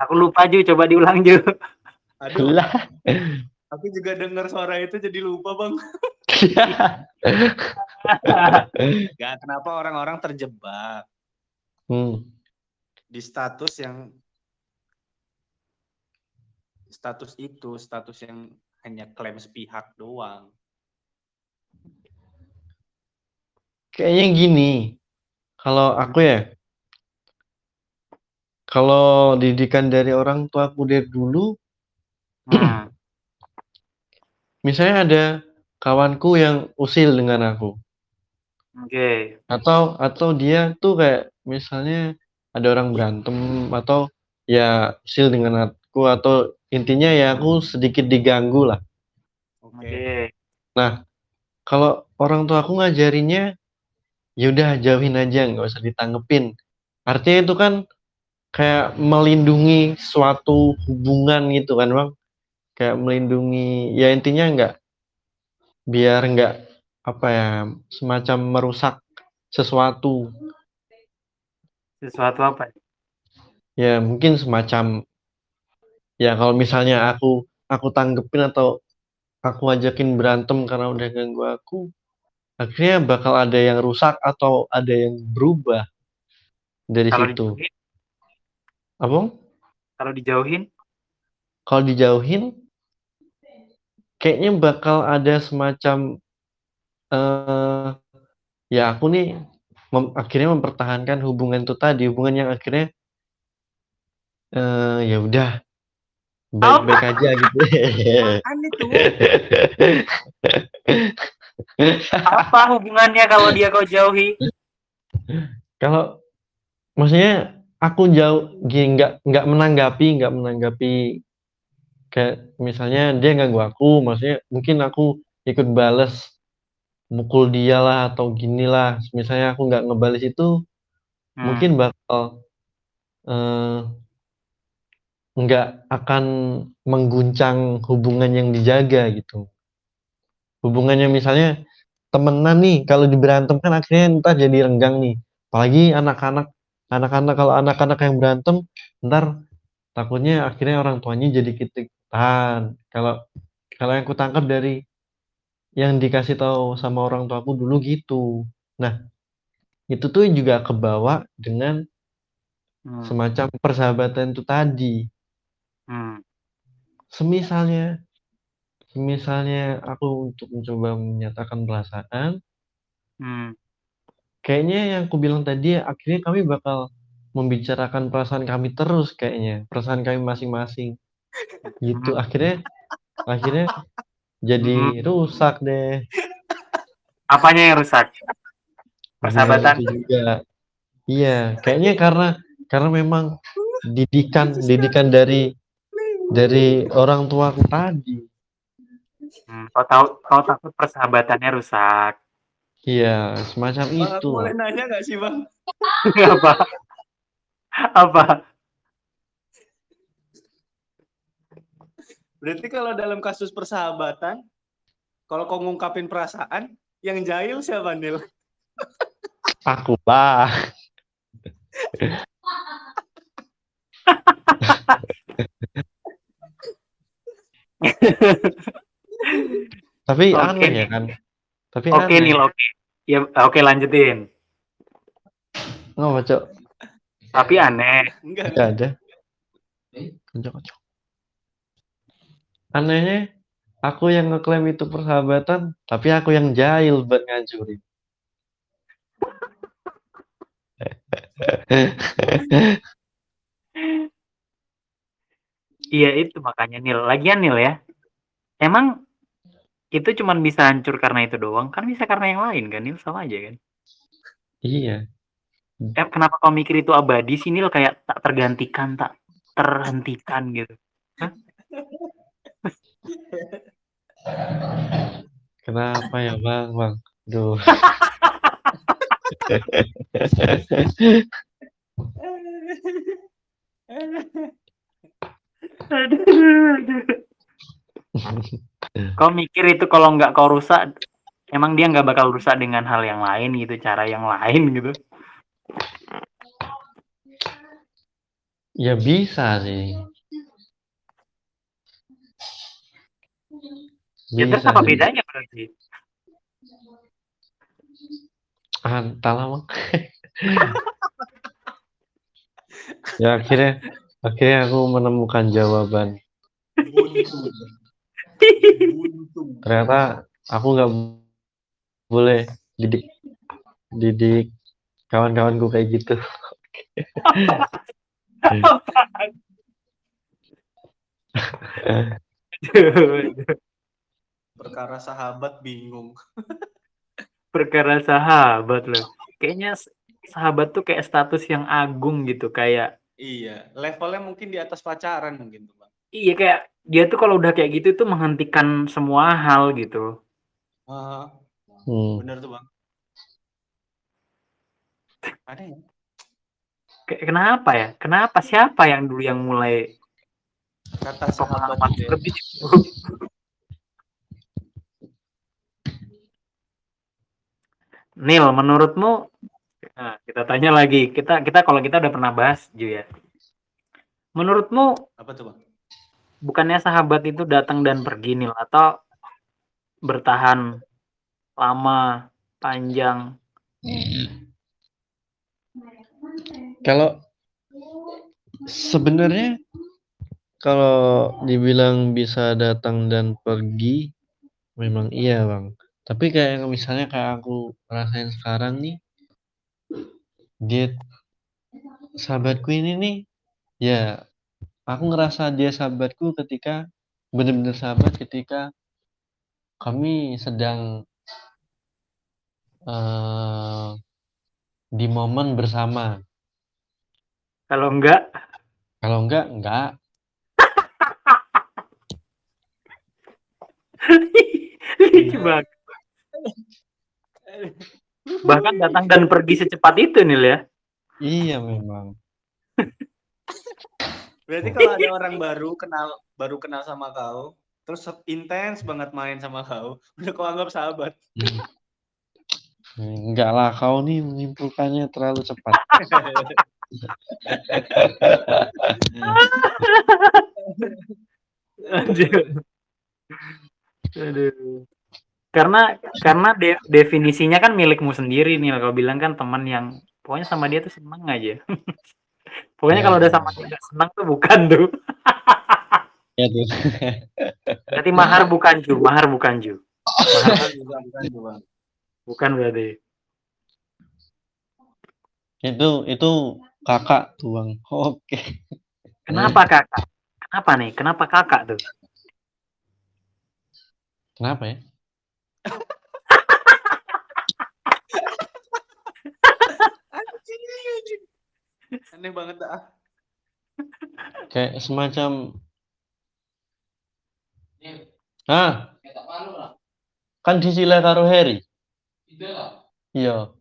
Speaker 1: Aku lupa Ju, coba diulang Ju.
Speaker 2: Aduh,
Speaker 3: Lah.
Speaker 2: Aku juga dengar suara itu jadi lupa, Bang. <laughs> Gak kenapa orang-orang terjebak
Speaker 3: hmm.
Speaker 2: di status yang status itu, status yang hanya klaim sepihak doang.
Speaker 3: Kayaknya gini. Kalau aku ya, kalau didikan dari orang tua aku dari dulu,
Speaker 1: Hmm.
Speaker 3: Misalnya ada kawanku yang usil dengan aku,
Speaker 1: Oke.
Speaker 3: atau atau dia tuh kayak misalnya ada orang berantem atau ya sil dengan aku atau intinya ya aku sedikit diganggu lah.
Speaker 2: Oke.
Speaker 1: Oke.
Speaker 3: Nah, kalau orang tua aku ngajarinnya ya udah jauhin aja, nggak usah ditanggepin. Artinya itu kan kayak melindungi suatu hubungan gitu kan, Bang. Kayak melindungi ya intinya nggak biar nggak apa ya, semacam merusak sesuatu.
Speaker 1: Sesuatu apa?
Speaker 3: Ya mungkin semacam ya kalau misalnya aku aku tanggepin atau aku ajakin berantem karena udah ganggu aku, akhirnya bakal ada yang rusak atau ada yang berubah dari
Speaker 1: Kalau
Speaker 3: situ.
Speaker 1: dijauhin,
Speaker 3: Apa? Bang?
Speaker 1: kalau dijauhin,
Speaker 3: Kalau dijauhin kayaknya bakal ada semacam eh ya aku nih mem- akhirnya mempertahankan hubungan itu tadi, hubungan yang akhirnya eh ya udah baik-baik aja gitu.
Speaker 2: Apaan itu?
Speaker 1: apa hubungannya kalau dia kau jauhi?
Speaker 3: Kalau maksudnya aku jauh gini nggak nggak menanggapi nggak menanggapi kayak misalnya dia ganggu aku maksudnya mungkin aku ikut bales mukul dia lah atau gini lah. Misalnya aku nggak ngebales itu
Speaker 1: Hmm.
Speaker 3: mungkin bakal eh, nggak akan mengguncang hubungan yang dijaga gitu. Hubungannya misalnya temenan nih kalau diberantem kan akhirnya ntar jadi renggang nih. Apalagi anak-anak anak-anak kalau anak-anak yang berantem ntar takutnya akhirnya orang tuanya jadi ketakutan kalau kalau yang kutangkap dari yang dikasih tahu sama orang tuaku dulu gitu nah itu tuh juga kebawa dengan
Speaker 1: Hmm.
Speaker 3: semacam persahabatan itu tadi
Speaker 1: Hmm.
Speaker 3: semisalnya semisalnya aku untuk mencoba menyatakan perasaan
Speaker 1: Hmm.
Speaker 3: kayaknya yang aku bilang tadi akhirnya kami bakal membicarakan perasaan kami terus kayaknya perasaan kami masing-masing gitu
Speaker 1: Hmm.
Speaker 3: akhirnya akhirnya jadi rusak deh
Speaker 1: Apanya yang rusak?
Speaker 3: Ya,
Speaker 1: Persahabatan.
Speaker 3: itu juga iya kayaknya karena karena memang didikan didikan dari dari orang tuaku tadi
Speaker 1: Hmm. Kau tahu, kau takut persahabatannya rusak.
Speaker 3: iya semacam
Speaker 2: Bang,
Speaker 3: itu
Speaker 2: boleh nanya nggak sih bang? <laughs>
Speaker 1: apa? Apa?
Speaker 2: Berarti kalau dalam kasus persahabatan, kalau kau ngungkapin perasaan, yang jahil siapa Nil?
Speaker 3: aku lah tapi
Speaker 1: Oke.
Speaker 3: aneh ya kan tapi
Speaker 1: Oke
Speaker 3: aneh
Speaker 1: Nil, oke. Ya, oke lanjutin.
Speaker 3: nggak cok
Speaker 1: Tapi aneh.
Speaker 2: Enggak.
Speaker 3: nggak ada kocok kocok anehnya aku yang ngeklaim itu persahabatan tapi aku yang jahil buat ngancurin <laughs>
Speaker 1: Iya itu makanya Nil. Lagian Nil ya. Emang itu cuman bisa hancur karena itu doang? Kan bisa karena yang lain kan Nil sama aja kan?
Speaker 3: iya
Speaker 1: Eh, kenapa kau mikir itu abadi sih Nil kayak tak tergantikan, tak terhentikan gitu?
Speaker 3: Kenapa ya bang bang Duh.
Speaker 1: Kau mikir itu kalau nggak kau rusak, emang dia nggak bakal rusak dengan hal yang lain gitu, cara yang lain gitu?
Speaker 3: ya bisa sih
Speaker 1: Ya terus
Speaker 3: Bisa
Speaker 1: apa bedanya berarti?
Speaker 3: Ah, entahlah bang ya akhirnya akhirnya aku menemukan jawaban. Ternyata aku nggak boleh didik didik kawan-kawanku kayak gitu <laughs>
Speaker 2: Perkara sahabat bingung.
Speaker 1: Perkara sahabat loh. Kayaknya sahabat tuh kayak status yang agung gitu, kayak
Speaker 2: Iya, levelnya mungkin di atas pacaran mungkin tuh, Bang.
Speaker 1: Iya, kayak dia tuh kalau udah kayak gitu tuh menghentikan semua hal gitu.
Speaker 2: Heeh.
Speaker 3: Hmm.
Speaker 2: Bener tuh, Bang. Ada ya?
Speaker 1: Kayak kenapa ya? Kenapa siapa yang dulu yang mulai
Speaker 2: Kata sahabat
Speaker 1: pengalaman
Speaker 2: gitu ya.
Speaker 1: seperti itu? Nil, menurutmu nah, kita tanya lagi. Kita kita kalau kita udah pernah bahas Ju ya. Menurutmu
Speaker 2: Apa tuh, Bang?
Speaker 1: bukannya sahabat itu datang dan pergi Nil atau bertahan lama, panjang?
Speaker 3: Kalau sebenarnya kalau dibilang bisa datang dan pergi, memang iya bang. Tapi kayak misalnya kayak aku rasain sekarang nih, dia sahabatku ini nih, ya aku ngerasa dia sahabatku ketika bener-bener sahabat ketika kami sedang eh, di momen bersama.
Speaker 1: Kalau enggak,
Speaker 3: Kalau enggak, enggak. <laughs>
Speaker 1: lucu banget. <laughs> Bahkan datang dan pergi secepat itu Nil ya.
Speaker 3: Iya memang. <laughs>
Speaker 2: Berarti kalau ada orang baru kenal baru kenal sama kau, terus intens banget main sama kau, <laughs> udah kau anggap sahabat.
Speaker 3: Hmm, Enggak lah, kau nih menyimpulkannya terlalu cepat.
Speaker 1: Aduh. Aduh. Karena karena de- definisinya kan milikmu sendiri nih. Kalau bilang kan teman yang pokoknya sama dia tuh seneng aja. <laughs> pokoknya
Speaker 3: Ya.
Speaker 1: kalau udah sama dia senang tuh bukan tuh. <laughs>
Speaker 3: Ya tuh.
Speaker 1: Berarti mahar bukan Ju, mahar bukan Ju. Mahar
Speaker 2: Bukan, bukan, bukan, bukan.
Speaker 1: bukan berarti.
Speaker 3: Itu itu kakak tuh bang. Oke.
Speaker 1: Kenapa kakak? Kenapa nih? Kenapa kakak tuh?
Speaker 3: Kenapa ya?
Speaker 2: Aneh banget dah.
Speaker 3: Kayak semacam. Ah, kan disila karo Harry. Iya.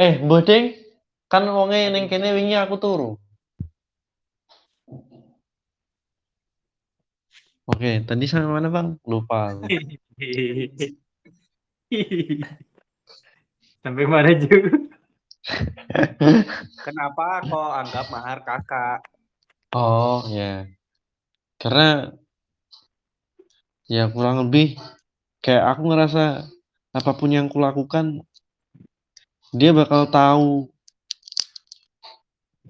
Speaker 3: Eh, bodeng kan wonge ning kene wingi aku turu. Oke, tadi sampai mana bang? Lupa. <laughs>
Speaker 1: Sampai mana Ju? <laughs>
Speaker 2: Kenapa kau anggap mahar kakak?
Speaker 3: Oh ya, karena ya kurang lebih kayak aku ngerasa apa pun yang kulakukan dia bakal tahu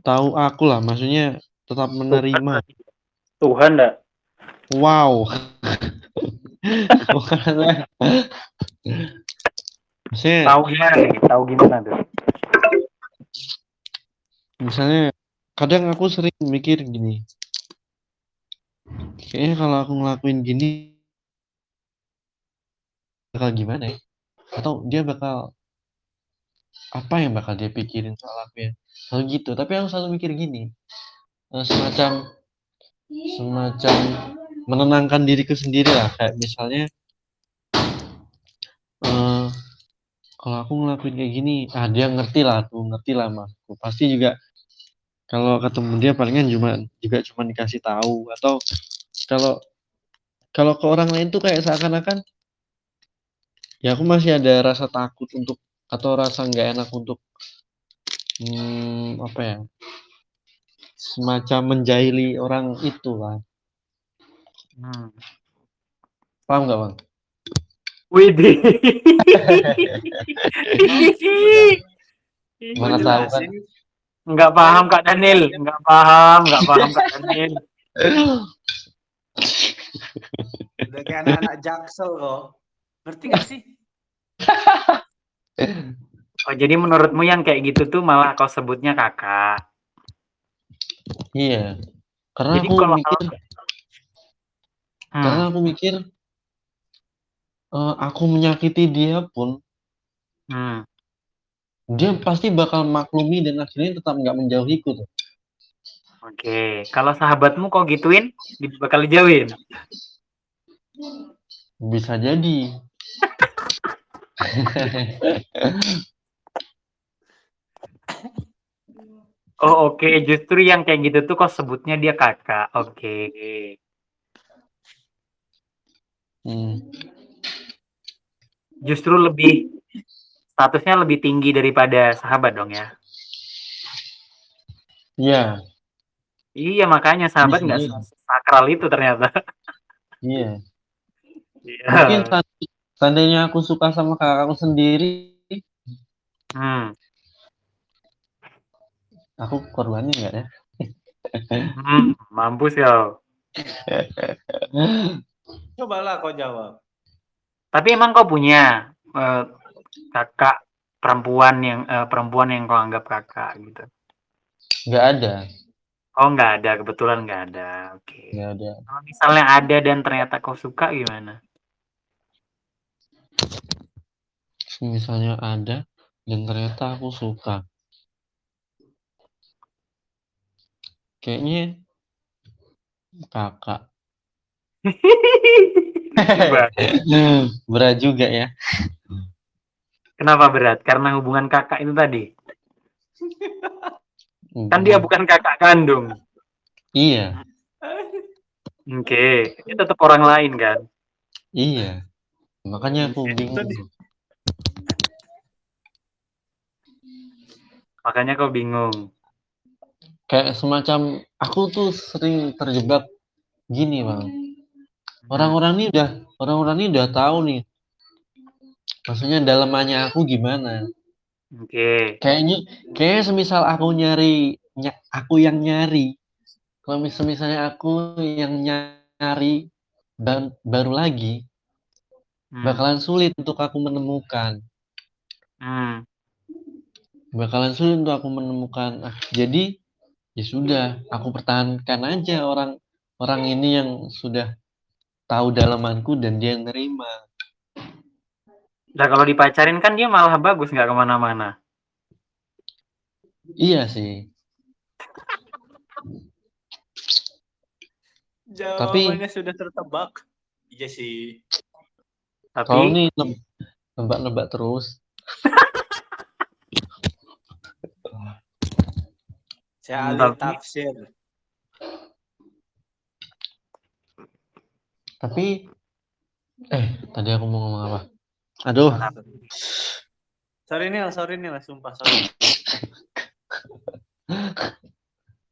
Speaker 3: tahu aku lah, maksudnya tetap menerima.
Speaker 1: Tuhan dah.
Speaker 3: Wow, maksudnya
Speaker 1: Tahu gimana nih? Tahu gimana tuh?
Speaker 3: misalnya kadang aku sering mikir gini, kayaknya kalau aku ngelakuin gini bakal gimana ya? Atau dia bakal apa yang bakal dia pikirin soal aku ya? Selalu gitu. Tapi aku selalu mikir gini, eh, semacam semacam menenangkan diriku sendiri lah. Kayak misalnya, eh, kalau aku ngelakuin kayak gini, ah dia ngerti lah tuh, ngerti lah masku. Pasti juga kalau ketemu dia palingan cuma juga cuma dikasih tahu atau kalau kalau ke orang lain tuh kayak seakan-akan ya aku masih ada rasa takut untuk atau rasa nggak enak untuk hmm, apa ya semacam menjahili orang itu lah
Speaker 1: Hmm.
Speaker 3: paham nggak bang?
Speaker 1: Widih. <laughs>
Speaker 3: Mana tahu kan?
Speaker 1: Enggak paham Kak Daniel, enggak paham, enggak paham Kak Daniel.
Speaker 2: Udah kayak anak-anak jaksel kok. Ngerti gak sih? <laughs>
Speaker 1: Oh, jadi menurutmu yang kayak gitu tuh malah kau sebutnya kakak.
Speaker 3: Iya, karena
Speaker 1: Jadi
Speaker 3: aku
Speaker 1: kalau
Speaker 3: mikir,
Speaker 1: Hmm.
Speaker 3: Karena aku mikir eh, aku menyakiti dia pun
Speaker 1: Hmm.
Speaker 3: dia pasti bakal maklumi dan akhirnya tetap nggak menjauhiku tuh.
Speaker 1: Oke, kalau sahabatmu kok gituin, di bakal dijauhin?
Speaker 3: Bisa jadi.
Speaker 1: Oh, oke, justru yang kayak gitu tuh kok sebutnya dia Kakak, oke.
Speaker 3: Mmm.
Speaker 1: Justru lebih statusnya lebih tinggi daripada sahabat dong ya?
Speaker 3: Iya.
Speaker 1: Iya, makanya sahabat nggak
Speaker 3: jadi.
Speaker 1: sesakral itu ternyata.
Speaker 3: Iya. Mungkin
Speaker 1: Iya.
Speaker 3: seandai seandainya aku suka sama kakakku sendiri
Speaker 1: Hmm.
Speaker 3: Aku korbanin nggak ya?
Speaker 1: Hmm, mampus kau. <laughs>
Speaker 2: Cobalah kau jawab.
Speaker 1: Tapi emang kau punya, eee, kakak perempuan yang eee, perempuan yang kau anggap kakak gitu?
Speaker 3: Nggak ada.
Speaker 1: Oh, nggak ada, kebetulan nggak ada, oke.
Speaker 3: Nggak ada.
Speaker 1: Kalau misalnya ada dan ternyata kau suka gimana?
Speaker 3: Misalnya ada dan ternyata aku suka. Kayaknya Kakak.
Speaker 1: Coba.
Speaker 3: Berat juga ya.
Speaker 1: Kenapa berat? Karena hubungan kakak itu tadi? Kan dia
Speaker 3: Hubungan
Speaker 1: bukan kakak kandung.
Speaker 3: Iya.
Speaker 1: Oke, dia tetap orang lain kan?
Speaker 3: Iya. Makanya aku bingung.
Speaker 1: Makanya kau bingung.
Speaker 3: Kayak semacam aku tuh sering terjebak gini, Bang. Orang-orang ini udah orang-orang ini udah tahu nih. Maksudnya dalemannya aku gimana.
Speaker 1: Oke.
Speaker 3: Kayaknya kayaknya semisal aku nyari nya aku yang nyari. Kalau mis semisalnya aku yang nyari dan baru lagi
Speaker 1: Hmm.
Speaker 3: bakalan sulit untuk aku menemukan.
Speaker 1: Hmm.
Speaker 3: Bakalan sulit untuk aku menemukan. Ah, jadi ya sudah, aku pertahankan aja orang orang ini yang sudah tahu dalamanku dan dia nerima.
Speaker 1: Lah kalau dipacarin kan dia malah bagus nggak ke mana-mana.
Speaker 3: Iya sih.
Speaker 2: Jawabannya sudah tertebak. Iya sih.
Speaker 3: Kalau
Speaker 1: Tapi
Speaker 3: nih neb nebak-nebak terus. <laughs>
Speaker 2: Saya ahli
Speaker 1: tapi
Speaker 2: tafsir.
Speaker 3: Tapi eh, tadi aku mau ngomong apa? Aduh.
Speaker 2: Sorry Nil, sorry Nil, sumpah sorry.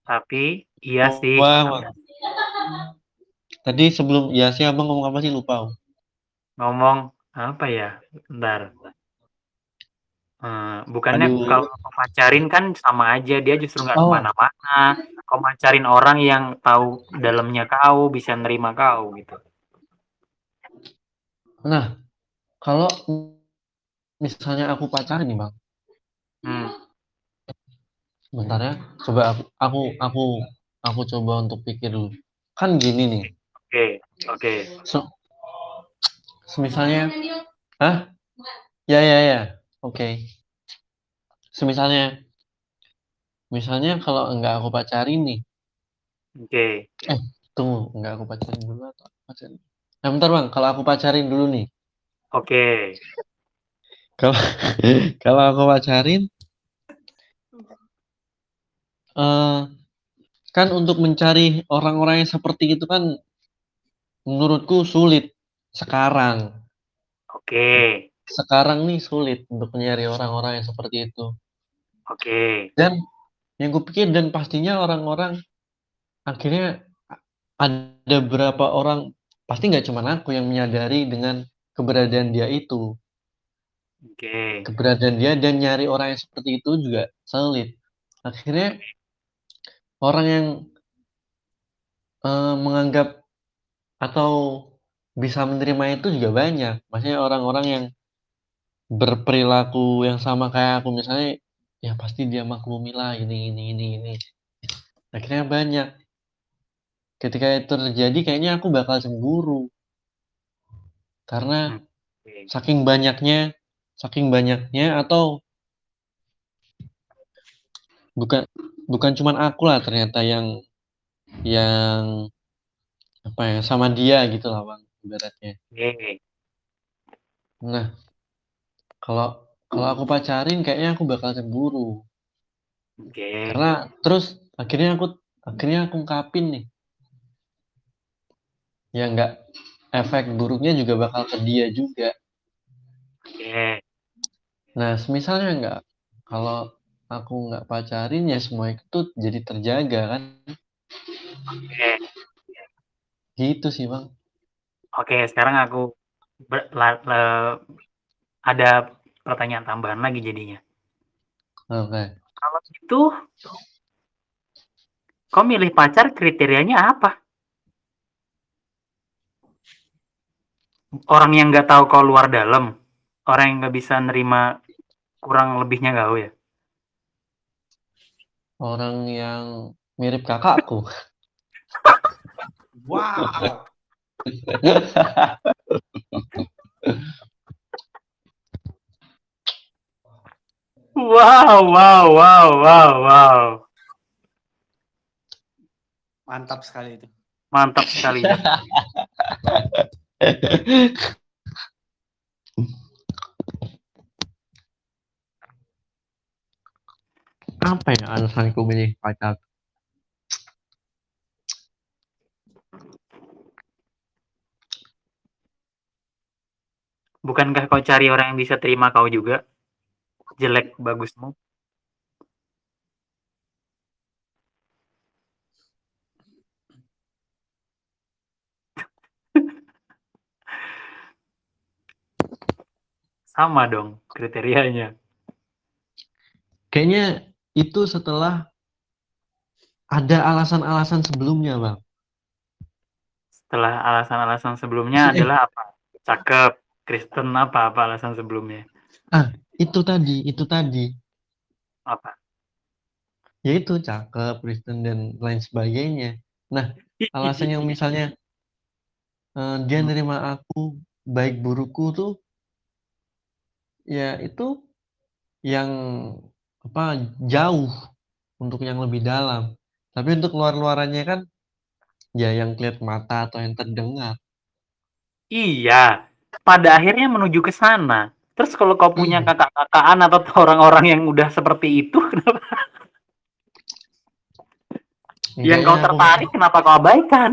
Speaker 1: Tapi iya sih.
Speaker 3: Wah, wah. Tadi sebelum ya sih Abang ngomong apa sih lupa.
Speaker 1: Ngomong apa ya? Bentar. Eee, bukannya
Speaker 3: Aduh.
Speaker 1: kalau pacarin kan sama aja, dia justru nggak
Speaker 3: Oh.
Speaker 1: ke mana-mana. Kau pacarin orang yang tahu dalamnya kau, bisa nerima kau gitu.
Speaker 3: Nah, kalau misalnya aku pacaran nih, Bang.
Speaker 1: Hmm.
Speaker 3: Sebentar ya, coba aku aku aku aku coba untuk pikir dulu. Kan gini nih.
Speaker 1: Oke, oke.
Speaker 3: Se semisalnya hah? Ya ya ya. Oke. Semisalnya misalnya kalau enggak aku pacarin nih.
Speaker 1: Oke.
Speaker 3: Eh, tunggu, enggak aku pacarin dulu atau pacarin? Nah, bentar, Bang, kalau aku pacarin dulu nih.
Speaker 1: Oke.
Speaker 3: Kalau <laughs> kalau aku pacarin eee, kan untuk mencari orang-orang yang seperti itu kan menurutku sulit sekarang.
Speaker 1: Oke.
Speaker 3: Sekarang nih sulit untuk nyari orang-orang yang seperti itu.
Speaker 1: Oke.
Speaker 3: Dan yang kupikir dan pastinya orang-orang akhirnya ada beberapa orang, pasti nggak cuman aku yang menyadari dengan keberadaan dia itu.
Speaker 1: Oke.
Speaker 3: Keberadaan dia dan nyari orang yang seperti itu juga sulit. Akhirnya orang yang eee, menganggap atau bisa menerima itu juga banyak. Maksudnya orang-orang yang berperilaku yang sama kayak aku, misalnya, ya pasti dia maklumilah ini ini ini ini. Akhirnya banyak. Ketika itu terjadi kayaknya aku bakal cemburu. Karena
Speaker 1: Oke.
Speaker 3: saking banyaknya saking banyaknya atau bukan bukan cuman akulah ternyata yang yang apa ya, sama dia gitu lah Bang, ibaratnya.
Speaker 1: Oke.
Speaker 3: Nah, kalau kalau aku pacarin kayaknya aku bakal cemburu.
Speaker 1: Oke.
Speaker 3: Karena terus akhirnya aku akhirnya aku ungkapin nih. Ya enggak efek buruknya juga bakal ke dia juga.
Speaker 1: Oke.
Speaker 3: Nah, semisalnya enggak kalau aku nggak pacarin ya semua itu jadi terjaga kan.
Speaker 1: Oke.
Speaker 3: Gitu sih, Bang.
Speaker 1: Oke, sekarang aku ber- la- la- ada pertanyaan tambahan lagi jadinya.
Speaker 3: Oke.
Speaker 1: Kalau gitu, kau milih pacar kriterianya apa? Orang yang nggak tahu kau luar dalam, orang yang nggak bisa nerima kurang lebihnya kau ya.
Speaker 3: Orang yang mirip kakakku. <laughs>
Speaker 2: Wow.
Speaker 1: Wow, wow, wow, wow, wow.
Speaker 2: Mantap sekali itu.
Speaker 1: Mantap sekali ya. <laughs>
Speaker 3: Apa ya alasanku milih pacar?
Speaker 1: Bukankah kau cari orang yang bisa terima kau juga? Jelek bagusmu. Sama dong kriterianya.
Speaker 3: Kayaknya itu setelah ada alasan-alasan sebelumnya, Bang.
Speaker 1: Setelah alasan-alasan sebelumnya
Speaker 3: Maksudnya-
Speaker 1: adalah apa? Cakep, Kristen apa apa alasan sebelumnya?
Speaker 3: Itu tadi, itu tadi.
Speaker 1: Apa?
Speaker 3: Yaitu cakep, Kristen dan lain sebagainya. <laughs> Alasan yang misalnya eh, dia nerima aku baik burukku tuh ya itu yang apa jauh untuk yang lebih dalam. Tapi untuk luar-luarannya kan ya yang kelihatan mata atau yang terdengar.
Speaker 1: Iya, pada akhirnya menuju ke sana. Terus kalau kau punya
Speaker 3: Iya.
Speaker 1: kakak-kakaan atau <laughs> orang-orang yang udah seperti itu, <laughs> kenapa yang kau
Speaker 3: aku-
Speaker 1: tertarik, kenapa kau abaikan?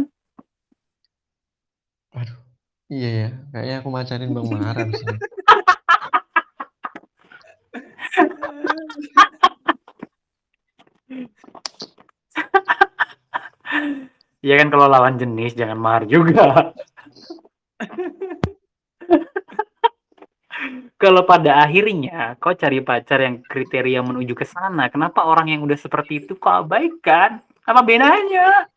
Speaker 3: Aduh, iya ya, kayaknya aku macarin Bang Mahar abis ini.
Speaker 1: Iya kan kalau lawan jenis jangan mahar juga. kalau pada akhirnya kau cari pacar yang kriteria menuju ke sana, kenapa orang yang udah seperti itu kau abaikan? Apa bedanya?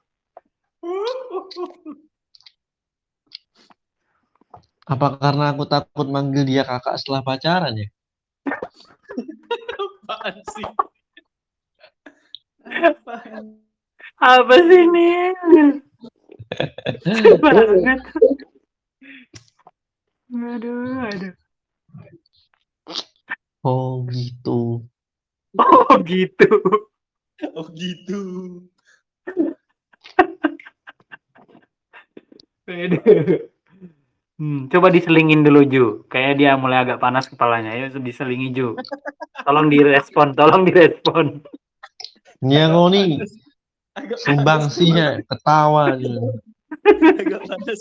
Speaker 3: Apa karena aku takut manggil dia kakak setelah pacaran ya?
Speaker 2: Apaan sih? Apaan?
Speaker 1: Apa sih ini? banget. Aduh, aduh.
Speaker 3: Oh gitu.
Speaker 1: Oh gitu.
Speaker 2: Oh gitu.
Speaker 1: Aduh. Hmm, coba diselingin dulu Ju. Kayaknya dia mulai agak panas kepalanya. Ayo diselingi Ju. Tolong direspon, tolong direspon.
Speaker 3: Aku nih sumbang
Speaker 2: panas
Speaker 3: sih ya, ketawa <laughs> nih.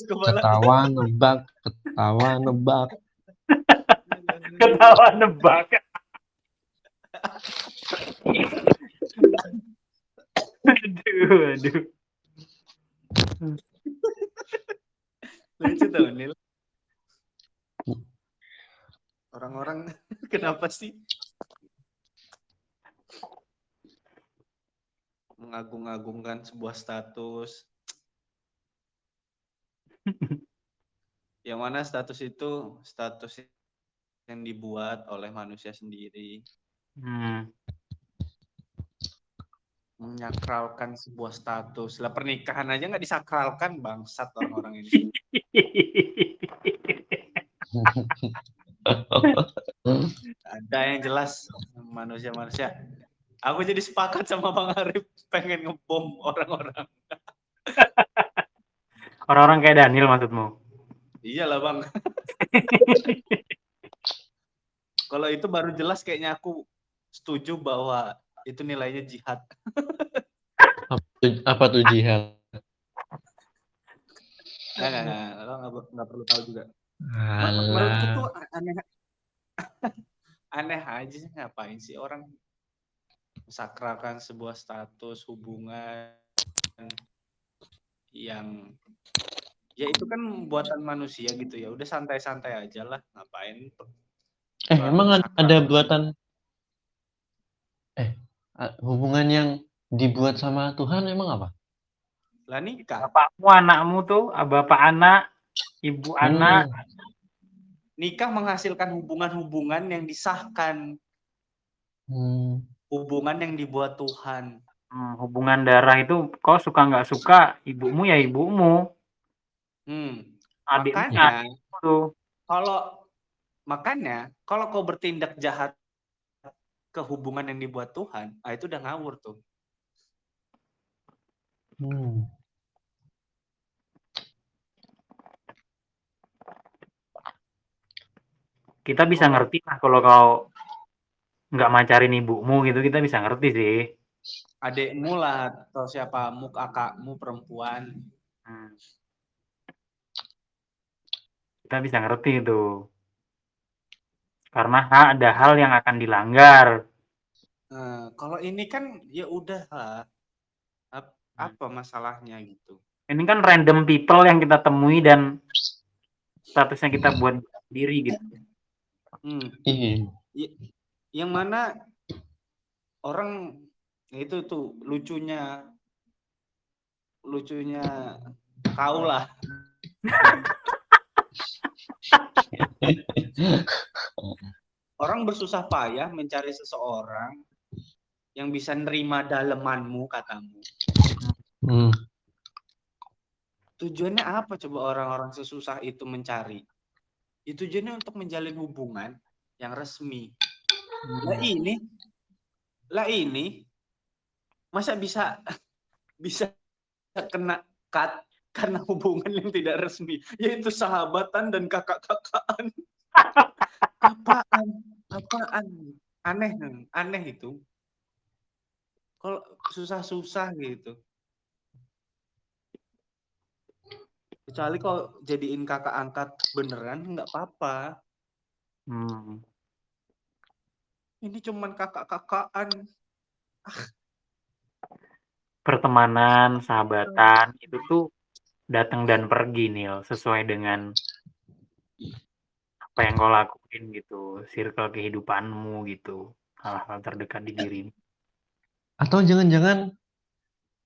Speaker 3: Ketawa nebak, ketawa nebak.
Speaker 1: Ketawa nebak. aduh, aduh.
Speaker 2: Lucu tau Nil. Orang-orang <laughs> kenapa sih? Mengagung-agungkan sebuah status. Yang mana status itu status yang dibuat oleh manusia sendiri.
Speaker 1: Hmm.
Speaker 2: menyakralkan sebuah status. Lah pernikahan aja nggak disakralkan bangsat orang-orang ini <laughs> ada yang jelas manusia-manusia aku jadi sepakat sama Bang Arif pengen ngebom orang-orang <laughs>
Speaker 1: Orang-orang kayak Daniel maksudmu?
Speaker 2: Iyalah, Bang. <laughs> Kalau itu baru jelas kayaknya aku setuju bahwa itu nilainya jihad. <laughs>
Speaker 3: Apa tuh, apa tuh jihad?
Speaker 2: Enggak, enggak, enggak. Lo nggak, nggak perlu tahu juga. Menurutku tuh aneh <laughs> aneh aja sih ngapain sih orang mensakralkan sebuah status hubungan yang ya itu kan buatan manusia gitu ya. Udah santai-santai aja lah ngapain
Speaker 3: Eh, emang ada, buatan eh a- hubungan yang dibuat sama Tuhan emang apa?
Speaker 2: lah nikah.
Speaker 1: Bapakmu, anakmu tuh, ah, bapak anak, ibu anak,
Speaker 3: Hmm.
Speaker 2: nikah menghasilkan hubungan-hubungan yang disahkan
Speaker 3: Hmm.
Speaker 2: hubungan yang dibuat Tuhan
Speaker 1: hmm, hubungan darah itu kau suka nggak suka, ibumu ya ibumu,
Speaker 2: hmm.
Speaker 1: adikmu ya tuh.
Speaker 2: kalau makanya kalau kau bertindak jahat ke hubungan yang dibuat Tuhan ah itu udah ngawur tuh
Speaker 3: Hmm.
Speaker 1: Kita bisa ngerti lah kalau kau nggak macarin ibumu gitu, kita bisa ngerti sih.
Speaker 2: adekmu lah atau siapamu kakakmu perempuan
Speaker 1: Hmm. Kita bisa ngerti itu. Karena ha- ada hal yang akan dilanggar.
Speaker 2: Nah, kalau ini kan ya udah lah Ap- apa masalahnya gitu
Speaker 1: Ini kan random people yang kita temui dan statusnya kita buat sendiri gitu.
Speaker 2: Hmm.
Speaker 3: Iya.
Speaker 2: yang mana orang ya itu tuh lucunya lucunya kau lah <laughs> orang bersusah payah mencari seseorang yang bisa nerima dalemanmu katamu
Speaker 3: Hmm.
Speaker 2: tujuannya apa coba orang-orang sesusah itu mencari tujuannya untuk menjalin hubungan yang resmi. Lah ini lah ini masa bisa <laughs> bisa kena cut karena hubungan yang tidak resmi? Yaitu sahabatan dan kakak-kakaan <laughs> apaan? Apaan? Aneh aneh itu. Kalau susah-susah gitu kecuali kalau jadiin kakak angkat beneran nggak apa-apa.
Speaker 1: Hmm.
Speaker 2: ini cuman kakak-kakaan
Speaker 1: Pertemanan, sahabatan itu tuh datang dan pergi Nil sesuai dengan apa yang kau lakuin gitu, circle kehidupanmu gitu, hal-hal terdekat di dirimu.
Speaker 3: Atau jangan-jangan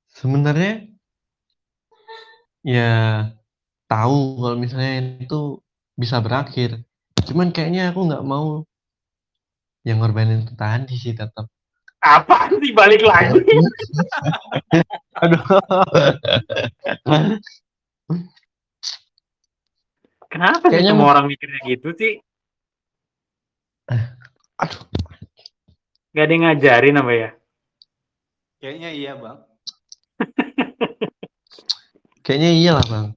Speaker 3: sebenarnya ya tahu kalau misalnya itu bisa berakhir. Cuman kayaknya aku nggak mau yang ngorbanin itu tadi sih tetap.
Speaker 1: Apa sih balik lagi? <laughs>
Speaker 3: Aduh.
Speaker 1: Kenapa sih
Speaker 3: Kayaknya
Speaker 1: semua
Speaker 3: mau-
Speaker 1: orang mikirnya gitu sih?
Speaker 3: Aduh.
Speaker 1: Gak ada yang ngajarin apa ya?
Speaker 2: kayaknya iya bang
Speaker 3: Kayaknya iyalah bang.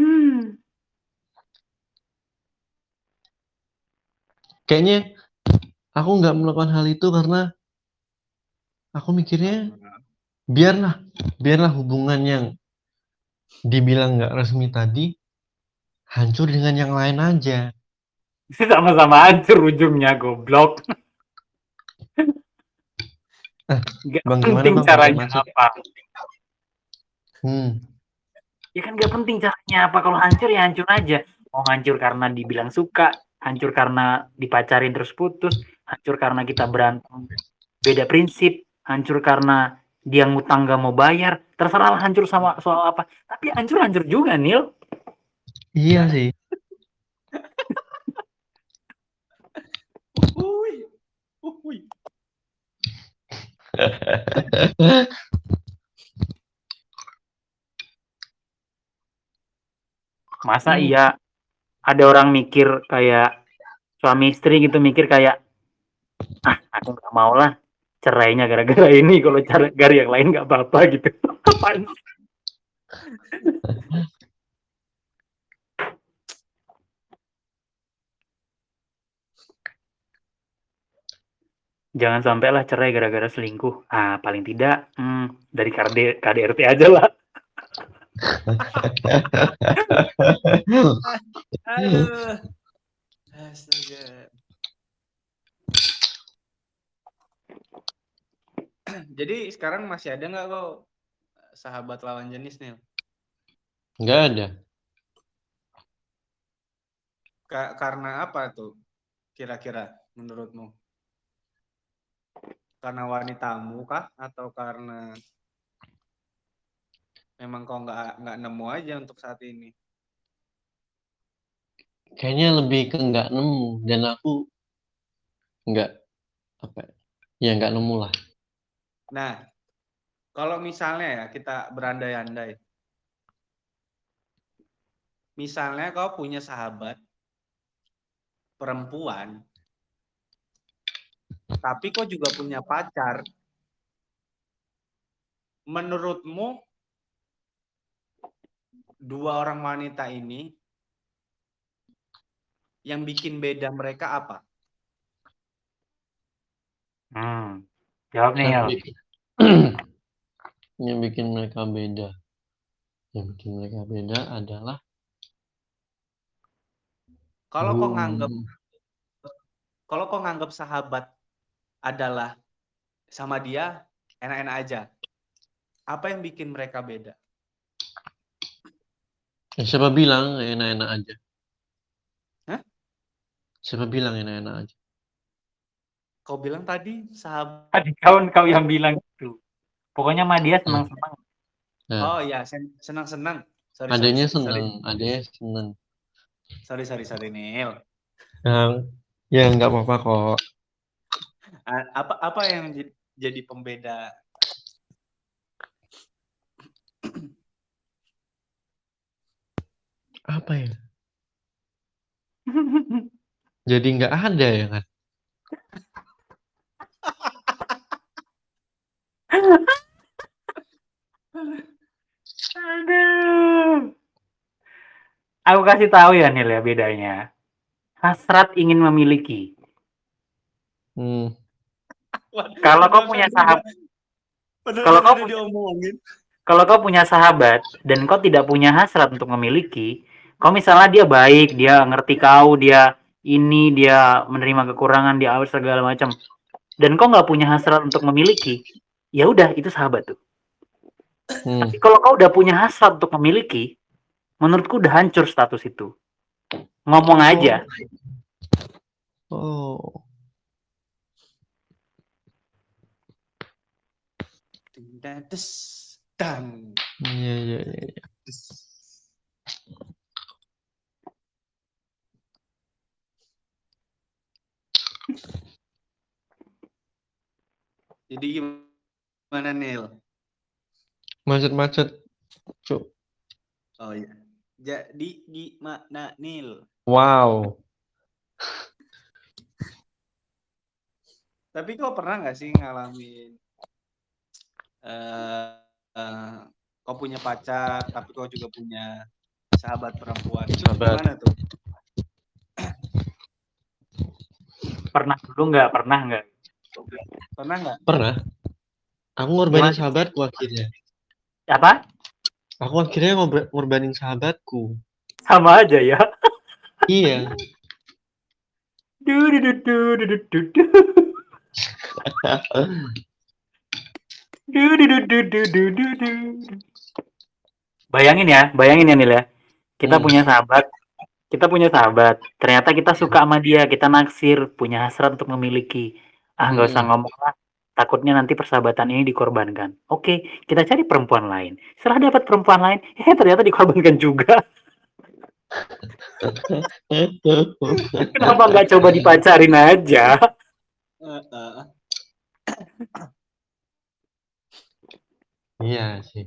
Speaker 1: Hmm.
Speaker 3: Kayaknya aku nggak melakukan hal itu karena aku mikirnya biarlah biarlah hubungan yang dibilang nggak resmi tadi hancur dengan yang lain aja. <laughs>
Speaker 1: Sama-sama hancur ujungnya goblok.
Speaker 3: Eh,
Speaker 1: Gak
Speaker 3: Bang, gimana,
Speaker 1: penting
Speaker 3: Bang?
Speaker 1: caranya apa.
Speaker 3: Hmm.
Speaker 1: Ya kan gak penting caranya apa. Kalau hancur ya hancur aja. Mau hancur karena dibilang suka, hancur karena dipacarin terus putus, hancur karena kita berantem beda prinsip, hancur karena dia ngutang gak mau bayar, terserah hancur sama soal apa. Tapi hancur-hancur juga, Nil.
Speaker 3: Iya sih.
Speaker 2: Uhuy. Uhuy. <laughs>
Speaker 1: Masa
Speaker 3: Hmm.
Speaker 1: iya ada orang mikir kayak suami istri gitu mikir kayak ah aku nggak mau lah cerainya gara-gara <laughs> ini, kalau cara gara yang lain nggak apa-apa gitu. <laughs> Apaan sih? Jangan sampailah cerai gara-gara selingkuh. Ah, paling tidak, mmm, dari KD KDRT aja lah.
Speaker 2: Aduh. <laughs> Astaga. Jadi sekarang masih ada nggak kok sahabat lawan jenis, Nil?
Speaker 3: Nggak ada.
Speaker 2: Ka karena apa tuh kira-kira menurutmu? Karena wanitamu kah? Atau karena memang kau nggak nggak nemu aja untuk saat ini?
Speaker 3: Kayaknya lebih ke nggak nemu dan aku nggak apa ya nggak nemu lah.
Speaker 2: Nah, kalau misalnya ya kita berandai-andai. Misalnya kau punya sahabat perempuan, tapi kau juga punya pacar. Menurutmu dua orang wanita ini yang bikin beda mereka apa?
Speaker 1: Hmm, jawab nih,
Speaker 3: Yang bikin <clears throat> yang bikin mereka beda yang bikin mereka beda adalah
Speaker 2: Kalau kau nganggap
Speaker 3: hmm,
Speaker 2: kalau kau nganggap sahabat adalah sama dia enak-enak aja. Apa yang bikin mereka beda?
Speaker 3: Ya siapa bilang enak-enak aja?
Speaker 2: Hah?
Speaker 3: Siapa bilang enak-enak aja?
Speaker 2: Kau bilang tadi sahabat.
Speaker 1: Tadi kawan kau yang bilang gitu. Pokoknya sama dia
Speaker 3: Hmm.
Speaker 1: senang-senang.
Speaker 3: Nah,
Speaker 2: Oh iya, sen- senang-senang. Sorry,
Speaker 3: adanya seneng, adanya seneng.
Speaker 2: Sorry, sorry, sorry, Nil.
Speaker 3: Yang ya nggak apa-apa kok.
Speaker 2: A- Apa apa yang jadi pembeda?
Speaker 3: Apa ya? <laughs> Jadi nggak ada ya kan?
Speaker 1: Aduh. Aku kasih tahu ya Nil ya bedanya. Hasrat ingin memiliki.
Speaker 3: Hmm, <laughs>
Speaker 1: Kalau kau punya sahabat, kalau kau punya-
Speaker 2: diomongin.
Speaker 1: kalau kau punya sahabat dan kau tidak punya hasrat untuk memiliki, kau misalnya dia baik, dia ngerti kau, dia ini, dia menerima kekurangan, dia apa segala macam, dan kau nggak punya hasrat untuk memiliki, ya udah itu sahabat tuh.
Speaker 3: hmm.
Speaker 1: Tapi kalau kau udah punya hasrat untuk memiliki, menurutku udah hancur status itu. Ngomong aja.
Speaker 3: Oh,
Speaker 2: Ding, dan, des, dang,
Speaker 3: iya iya iya. iya.
Speaker 2: des. Jadi gimana Nil?
Speaker 3: Macet-macet, cuk.
Speaker 2: Oh iya. Jadi gimana Nil?
Speaker 3: Wow.
Speaker 2: Tapi kau pernah nggak sih ngalamin eh eh, kau punya pacar tapi kau juga punya sahabat perempuan itu
Speaker 3: Sahabat.
Speaker 2: gimana tuh?
Speaker 1: Pernah dulu nggak? Pernah nggak?
Speaker 2: Pernah nggak?
Speaker 3: Pernah. Aku ngorbanin sahabatku akhirnya.
Speaker 1: Apa?
Speaker 3: Aku akhirnya ngorbanin sahabatku.
Speaker 1: Sama aja ya.
Speaker 3: Iya.
Speaker 1: Du, du, du, du, du, du, du, du. Du, du, du, du, du, du, du, du. Bayangin ya, bayangin ya Nil ya. Kita
Speaker 3: Hmm.
Speaker 1: punya sahabat, kita punya sahabat. Ternyata kita suka sama dia, kita naksir, punya hasrat untuk memiliki. Ah nggak usah
Speaker 3: Hmm.
Speaker 1: ngomong lah. Takutnya nanti persahabatan ini dikorbankan. Oke, kita cari perempuan lain. Setelah dapat perempuan lain, <laughs> eh ternyata dikorbankan juga. <laughs> Kenapa nggak coba dipacarin aja?
Speaker 3: Iya sih.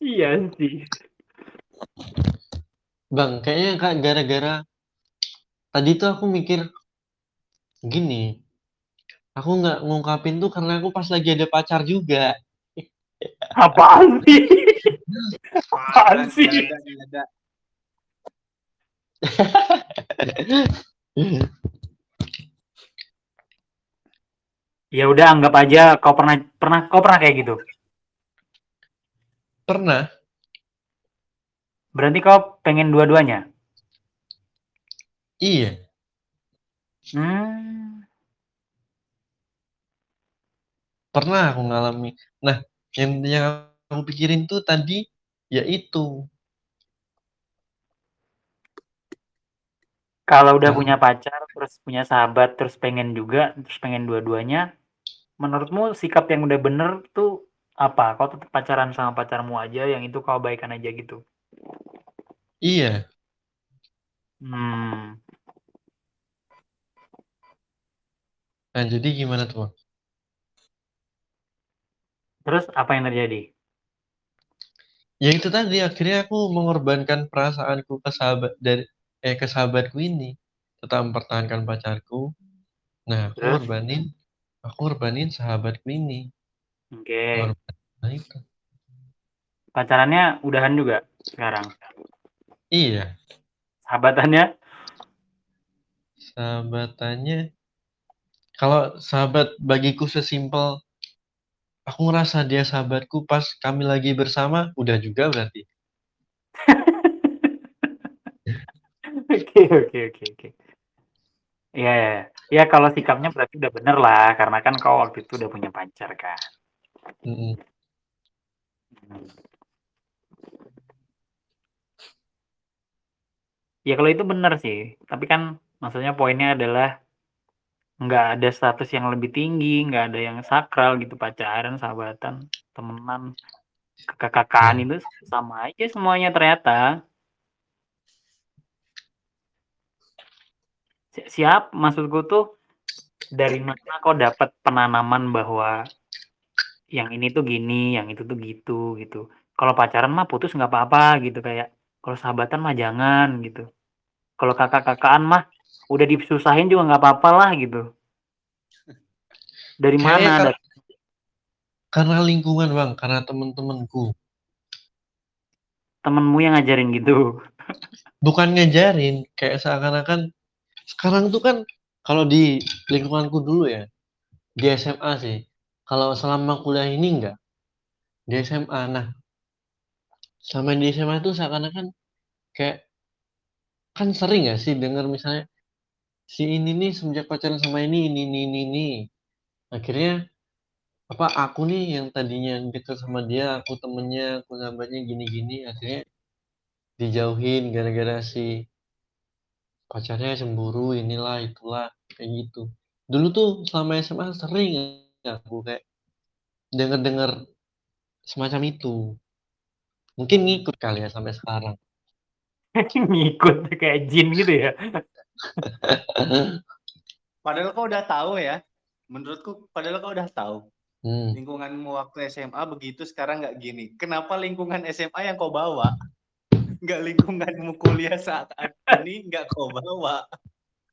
Speaker 1: Iya sih.
Speaker 3: Bang, kayaknya kak gara-gara tadi tuh aku mikir Gini, aku nggak ngungkapin tuh karena aku pas lagi ada pacar juga.
Speaker 1: Apaan sih? Apaan sih?
Speaker 2: ada, nggak ada.
Speaker 1: Ya udah anggap aja kau pernah pernah kau pernah kayak gitu.
Speaker 3: Pernah.
Speaker 1: Berarti kau pengen dua-duanya.
Speaker 3: Iya.
Speaker 1: Hmm.
Speaker 3: Pernah aku ngalami. Nah, yang yang aku pikirin tuh tadi ya itu.
Speaker 1: Kalau udah
Speaker 3: Yang-
Speaker 1: punya pacar, terus punya sahabat, terus pengen juga, terus pengen dua-duanya, menurutmu sikap yang udah bener tuh apa? Kau tetap pacaran sama pacarmu aja, yang itu kau baikan aja gitu.
Speaker 3: Iya.
Speaker 1: Hmm.
Speaker 3: Nah, jadi gimana tuh? Bang?
Speaker 1: Terus apa yang terjadi?
Speaker 3: Ya itu tadi akhirnya aku mengorbankan perasaanku ke sahabat dari eh ke sahabatku ini tetap mempertahankan pacarku. Nah, aku
Speaker 1: Terus?
Speaker 3: korbanin aku korbanin sahabatku ini.
Speaker 1: Oke.
Speaker 3: Nah, itu.
Speaker 1: Pacarannya udahan juga sekarang.
Speaker 3: Iya,
Speaker 1: Sahabatannya?
Speaker 3: sahabatannya kalau sahabat bagiku sesimpel aku ngerasa dia sahabatku pas kami lagi bersama udah juga berarti. <laughs>
Speaker 1: Oke, oke, oke, oke. Iya, ya. Ya kalau sikapnya berarti udah bener lah, karena kan kau waktu itu udah punya pacar kan.
Speaker 3: Mm-mm.
Speaker 1: Ya kalau itu bener sih, tapi kan maksudnya poinnya adalah nggak ada status yang lebih tinggi, nggak ada yang sakral gitu, pacaran, sahabatan, temenan, kakak-kakaan itu sama aja semuanya ternyata. Si- Siap, maksudku tuh dari mana kau dapat penanaman bahwa yang ini tuh gini, yang itu tuh gitu gitu. Kalau pacaran mah putus nggak apa-apa gitu kayak. Kalau sahabatan mah jangan gitu. Kalau kakak-kakaan mah udah disusahin juga nggak apa-apa lah gitu. Dari
Speaker 3: Kayaknya
Speaker 1: mana?
Speaker 3: kan-
Speaker 1: Dari
Speaker 3: Karena lingkungan, Bang, karena temen-temenku.
Speaker 1: temenmu yang ngajarin gitu.
Speaker 3: Bukan ngajarin, kayak seakan-akan sekarang tuh kan kalau di lingkunganku dulu ya, di SMA sih. Kalau selama kuliah ini enggak. Di SMA. Nah, sama di SMA itu seakan-akan kayak kan sering ya sih denger misalnya si ini nih semenjak pacaran sama ini ini ini ini, ini. Akhirnya apa aku nih yang tadinya deket sama dia, aku temennya, aku sahabatnya gini-gini, akhirnya dijauhin gara-gara si pacarnya cemburu inilah itulah kayak gitu. Dulu tuh selama SMA sering aku kayak denger-denger semacam itu. Mungkin ngikut kali ya sampai sekarang. <laughs>
Speaker 1: Ngikut kayak jin gitu ya. <laughs>
Speaker 2: Padahal kau udah tahu ya. Menurutku padahal kau udah tahu.
Speaker 3: Hmm.
Speaker 2: Lingkunganmu waktu SMA begitu sekarang nggak gini. Kenapa lingkungan SMA yang kau bawa? Nggak lingkunganmu kuliah saat ini nggak kau bawa.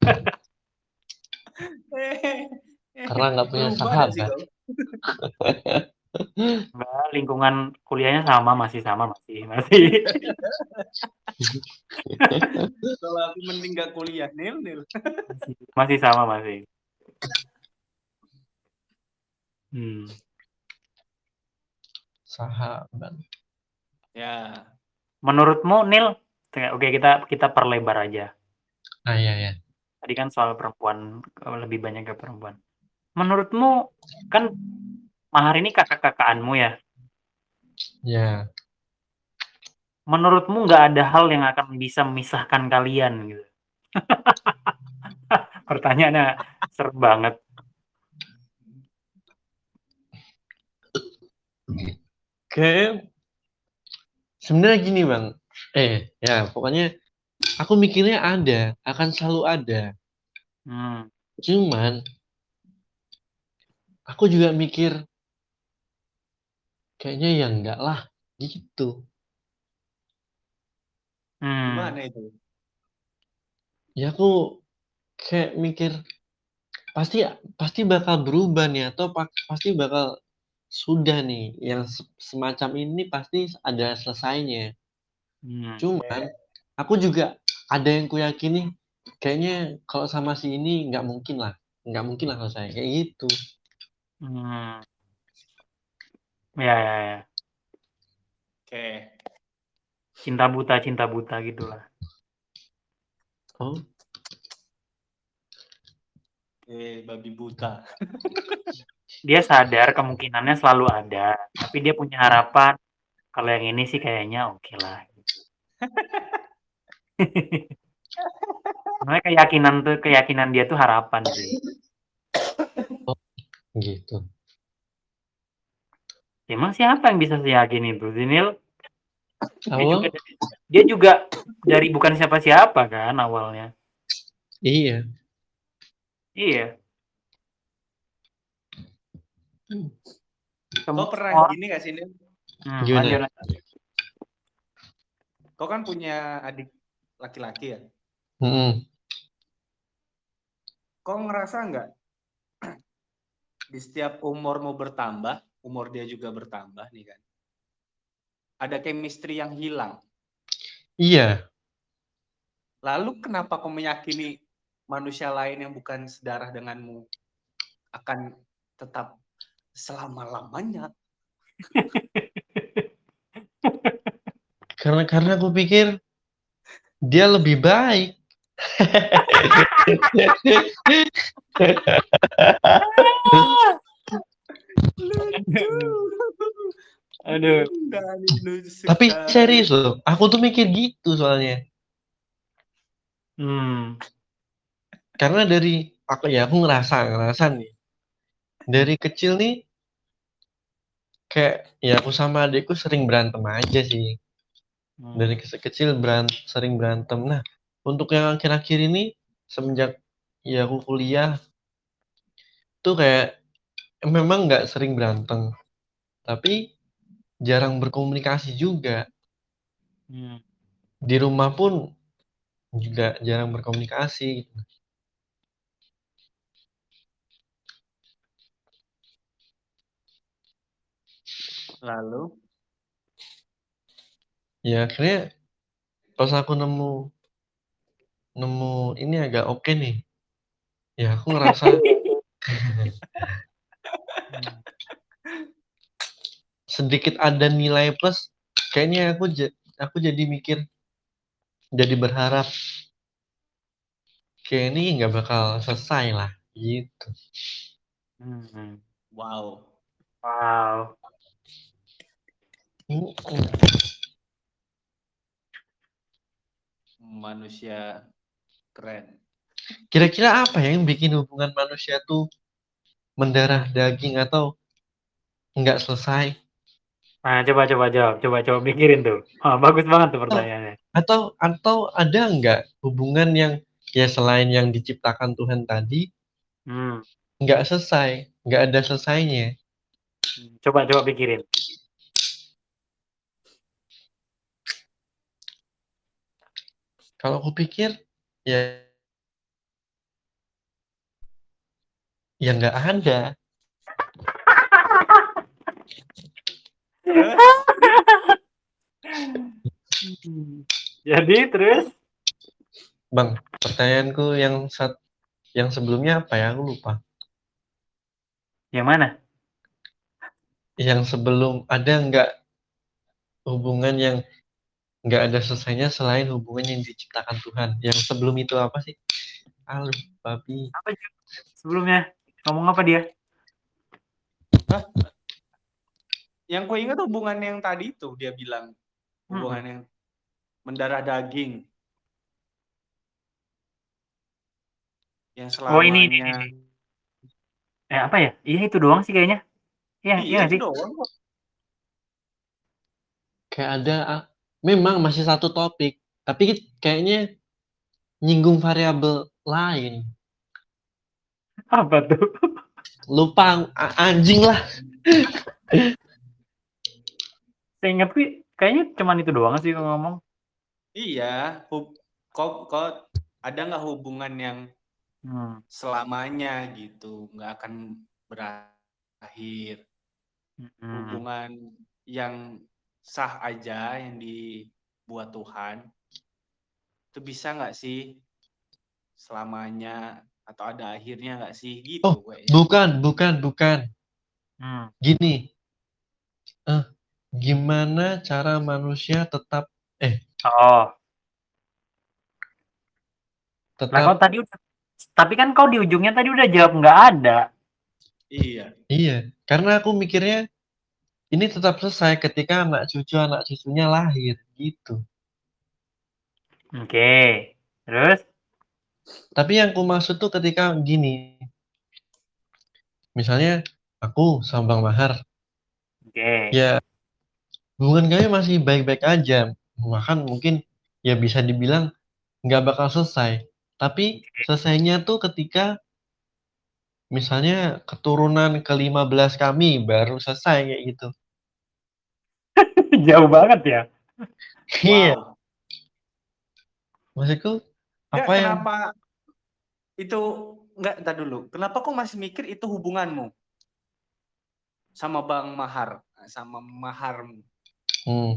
Speaker 2: <laughs>
Speaker 3: Karena nggak punya sahabat.
Speaker 1: Enggak, lingkungan kuliahnya sama masih sama masih masih. <laughs>
Speaker 2: Kalau aku mending nggak kuliah nil nil.
Speaker 1: masih, masih sama masih. Hmm.
Speaker 3: Sahabat.
Speaker 2: Ya.
Speaker 1: Menurutmu Nil, oke kita kita perlebar aja.
Speaker 3: Ah iya ya.
Speaker 1: Tadi kan soal perempuan lebih banyak ke perempuan. Menurutmu kan Mahar ini kakak-kakaanmu ya.
Speaker 3: Ya.
Speaker 1: Menurutmu nggak ada hal yang akan bisa memisahkan kalian gitu? <laughs> Pertanyaannya seru banget.
Speaker 3: Kayak sebenarnya gini bang. Eh ya pokoknya aku mikirnya ada, akan selalu ada.
Speaker 1: Hmm.
Speaker 3: Cuman aku juga mikir kayaknya ya enggak lah gitu.
Speaker 1: Hmm.
Speaker 2: Gimana itu?
Speaker 3: Ya aku kayak mikir pasti pasti bakal berubah nih atau pasti bakal sudah nih yang se semacam ini pasti ada selesainya.
Speaker 1: Hmm.
Speaker 3: Cuman aku juga ada yang kuyakini kayaknya kalau sama si ini nggak mungkin lah, nggak mungkin lah selesai kayak gitu.
Speaker 1: Hmm. Ya, ya, ya.
Speaker 2: Oke.
Speaker 1: Cinta buta, cinta buta gitulah.
Speaker 3: Oh,
Speaker 2: Eh, babi buta. <laughs>
Speaker 1: Dia sadar kemungkinannya selalu ada, tapi dia punya harapan kalau yang ini sih kayaknya oke lah. Gitu. <laughs> Sebenarnya keyakinan tuh keyakinan dia tuh harapan sih.
Speaker 3: Gitu.
Speaker 1: Emang siapa yang bisa seyakin itu, Zinil? Dia
Speaker 3: Awal
Speaker 1: juga, dia juga dari bukan siapa-siapa kan awalnya.
Speaker 3: iya.
Speaker 1: Iya.
Speaker 2: Kau pernah
Speaker 1: semua-
Speaker 2: gini gak sih, Nil?
Speaker 1: Hmm,
Speaker 3: Gimana?
Speaker 1: lanjut, lanjut.
Speaker 2: Kau kan punya adik laki-laki ya?
Speaker 3: Mhm.
Speaker 2: Kau ngerasa nggak di setiap umur mau bertambah, umur dia juga bertambah nih kan? Ada chemistry yang hilang.
Speaker 3: Iya.
Speaker 2: Lalu kenapa kau meyakini manusia lain yang bukan sedarah denganmu akan tetap selama-lamanya? <laughs>
Speaker 3: Karena karena aku pikir dia lebih baik. <laughs>
Speaker 1: Aduh.
Speaker 3: Tapi serius loh, aku tuh mikir gitu soalnya.
Speaker 1: Hmm.
Speaker 3: Karena dari aku ya aku ngerasa ngerasa nih. Dari kecil nih kayak ya aku sama adikku sering berantem aja sih.
Speaker 1: Hmm.
Speaker 3: Dari kecil kecil berant sering berantem. Nah, untuk yang akhir-akhir ini semenjak ya aku kuliah tuh kayak memang nggak sering berantem. Tapi jarang berkomunikasi juga.
Speaker 1: Hmm.
Speaker 3: Di rumah pun juga jarang berkomunikasi. gitu.
Speaker 2: Lalu
Speaker 3: Ya akhirnya pas aku nemu nemu ini agak oke nih. Ya aku ngerasa <laughs> sedikit ada nilai plus. Kayaknya aku ja- aku jadi mikir, jadi berharap kayak ini nggak bakal selesai lah, gitu.
Speaker 1: Hmm.
Speaker 2: wow.
Speaker 1: Wow.
Speaker 2: Manusia keren.
Speaker 3: Kira-kira apa ya yang bikin hubungan manusia tuh mendarah daging atau nggak selesai?
Speaker 1: Nah, coba coba jawab, coba coba mikirin tuh. Ah, bagus banget tuh pertanyaannya.
Speaker 3: Atau atau ada nggak hubungan yang ya selain yang diciptakan Tuhan tadi
Speaker 1: Hmm.
Speaker 3: nggak selesai, nggak ada selesainya?
Speaker 1: Coba coba pikirin.
Speaker 3: Kalau aku pikir ya ya nggak ada.
Speaker 1: Jadi terus
Speaker 3: Bang, pertanyaanku yang saat yang sebelumnya apa ya? Aku lupa.
Speaker 1: yang mana?
Speaker 3: Yang sebelum ada nggak hubungan yang nggak ada selesainya selain hubungan yang diciptakan Tuhan. Yang sebelum itu apa sih? Alu, babi.
Speaker 1: Apa sebelumnya? Ngomong apa dia?
Speaker 2: yang ku ingat hubungan yang tadi itu dia bilang hubungan yang mendarah daging. Yang selamanya.
Speaker 1: Oh ini ini, ini. Eh apa ya? Iya itu doang sih kayaknya. Iya, iya
Speaker 2: Iya
Speaker 1: sih?
Speaker 2: itu doang.
Speaker 3: Kayak ada ah, memang masih satu topik, tapi kayaknya nyinggung variabel lain.
Speaker 1: Apa tuh?
Speaker 3: Lupa anjing lah.
Speaker 1: Seingatku kayaknya cuman itu doang sih kalau ngomong.
Speaker 2: Iya, hub, kok kok ada nggak hubungan yang
Speaker 1: Hmm.
Speaker 2: selamanya gitu, nggak akan berakhir.
Speaker 1: Mhm.
Speaker 2: Hubungan yang sah aja yang dibuat Tuhan, itu bisa nggak sih selamanya atau ada akhirnya nggak sih? Gitu
Speaker 3: Oh,
Speaker 2: kayaknya.
Speaker 3: bukan bukan bukan.
Speaker 1: Hmm.
Speaker 3: Gini. Eh, gimana cara manusia tetap eh
Speaker 1: Oh. Kau
Speaker 3: tetap
Speaker 1: tadi udah tapi kan kau di ujungnya tadi udah jawab nggak ada.
Speaker 2: Iya.
Speaker 3: Iya, karena aku mikirnya ini tetap selesai ketika anak cucu anak cucunya lahir gitu.
Speaker 1: Oke. Terus?
Speaker 3: Tapi yang ku maksud tuh ketika gini. Misalnya aku sama Bang Mahar,
Speaker 1: Oke.
Speaker 3: ya hubungan kami masih baik-baik aja. Bahkan mungkin ya bisa dibilang nggak bakal selesai. Tapi selesainya tuh ketika misalnya keturunan ke-15 kami baru selesai kayak gitu. <laughs>
Speaker 1: Jauh banget ya.
Speaker 3: Iya,
Speaker 2: Wow.
Speaker 3: maksudku
Speaker 2: Nggak,
Speaker 3: apa yang
Speaker 2: kenapa itu nggak entar dulu. Kenapa kok masih mikir itu hubunganmu sama Bang Mahar, sama maharmu?
Speaker 3: hmm,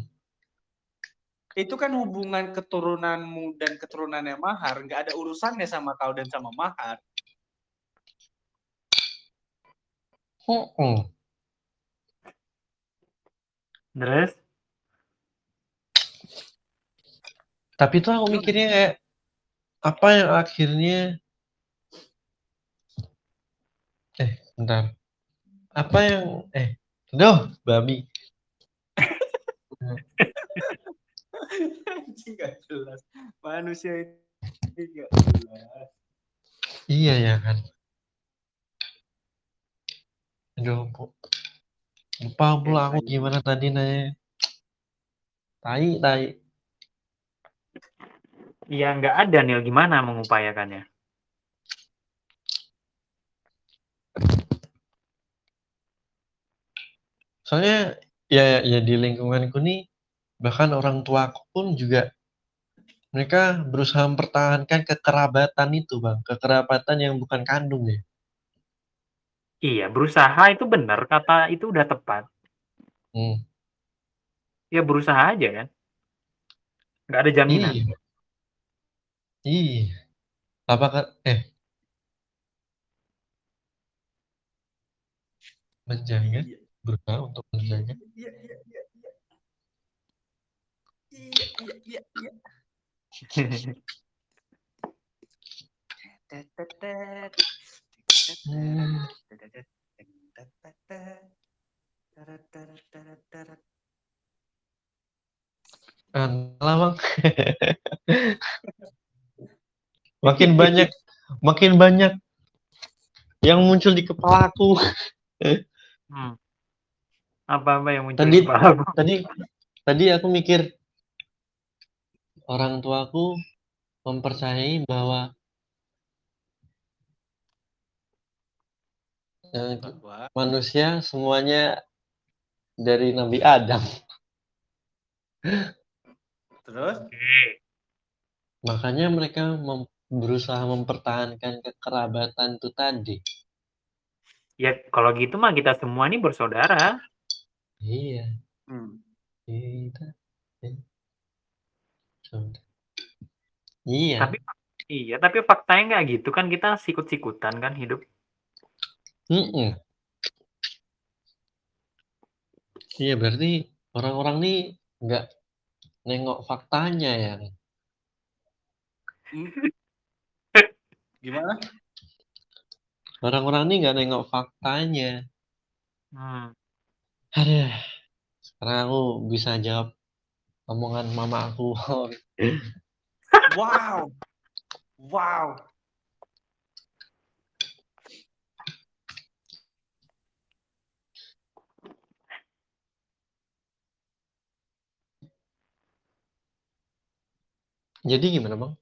Speaker 2: Itu kan hubungan keturunanmu dan keturunannya Mahar, nggak ada urusannya sama kau dan sama Mahar.
Speaker 3: hmm,
Speaker 1: Terus?
Speaker 3: Tapi tuh aku mikirnya kayak apa yang akhirnya eh bentar. Apa yang eh Duh, babi.
Speaker 2: Jelas. Manusia ini nggak jelas.
Speaker 3: Iya ya kan. Aduh, Bu. Lupa pula aku gimana tadi nanya. Tai, tai.
Speaker 1: Ya nggak ada Nil. Gimana mengupayakannya?
Speaker 3: Soalnya ya ya di lingkunganku nih bahkan orang tuaku pun juga mereka berusaha mempertahankan kekerabatan itu, Bang. Kekerabatan yang bukan kandung ya.
Speaker 1: Iya, berusaha itu benar. Kata itu udah tepat.
Speaker 3: Hmm.
Speaker 1: Ya berusaha aja kan. Nggak ada jaminan.
Speaker 3: Iya. Iya. Apakah eh menjaga
Speaker 2: Iya,
Speaker 3: berusaha untuk menjaga
Speaker 2: iya, iya, iya, iya. Iya, iya, iya, iya. Tetetet.
Speaker 3: Hmm.
Speaker 2: Tetetet. Tetetet.
Speaker 3: Bang. Makin banyak makin banyak yang muncul di kepalaku. <laughs>
Speaker 1: Hmm. Apa-apa yang muncul
Speaker 3: Tadi-
Speaker 1: di kepalaku. <laughs>
Speaker 3: Tadi tadi aku mikir orang tuaku mempercayai bahwa eh,
Speaker 2: Bahwa
Speaker 3: manusia semuanya dari Nabi Adam.
Speaker 2: terus
Speaker 1: Oke.
Speaker 3: Makanya mereka mem- berusaha mempertahankan kekerabatan itu tadi.
Speaker 1: Ya kalau gitu mah kita semua nih bersaudara.
Speaker 3: Iya,
Speaker 2: hmm.
Speaker 3: kita. eh, saudara. Iya,
Speaker 1: Tapi iya, tapi faktanya nggak gitu kan kita sikut-sikutan kan hidup.
Speaker 3: mm-mm. Iya berarti orang-orang nih nggak nengok faktanya ya.
Speaker 2: Gimana?
Speaker 3: Orang-orang nih nggak nengok faktanya.
Speaker 1: Hmm.
Speaker 3: Aduh, sekarang aku bisa jawab omongan mama aku. <laughs>
Speaker 2: Wow. Wow.
Speaker 3: Jadi gimana bang?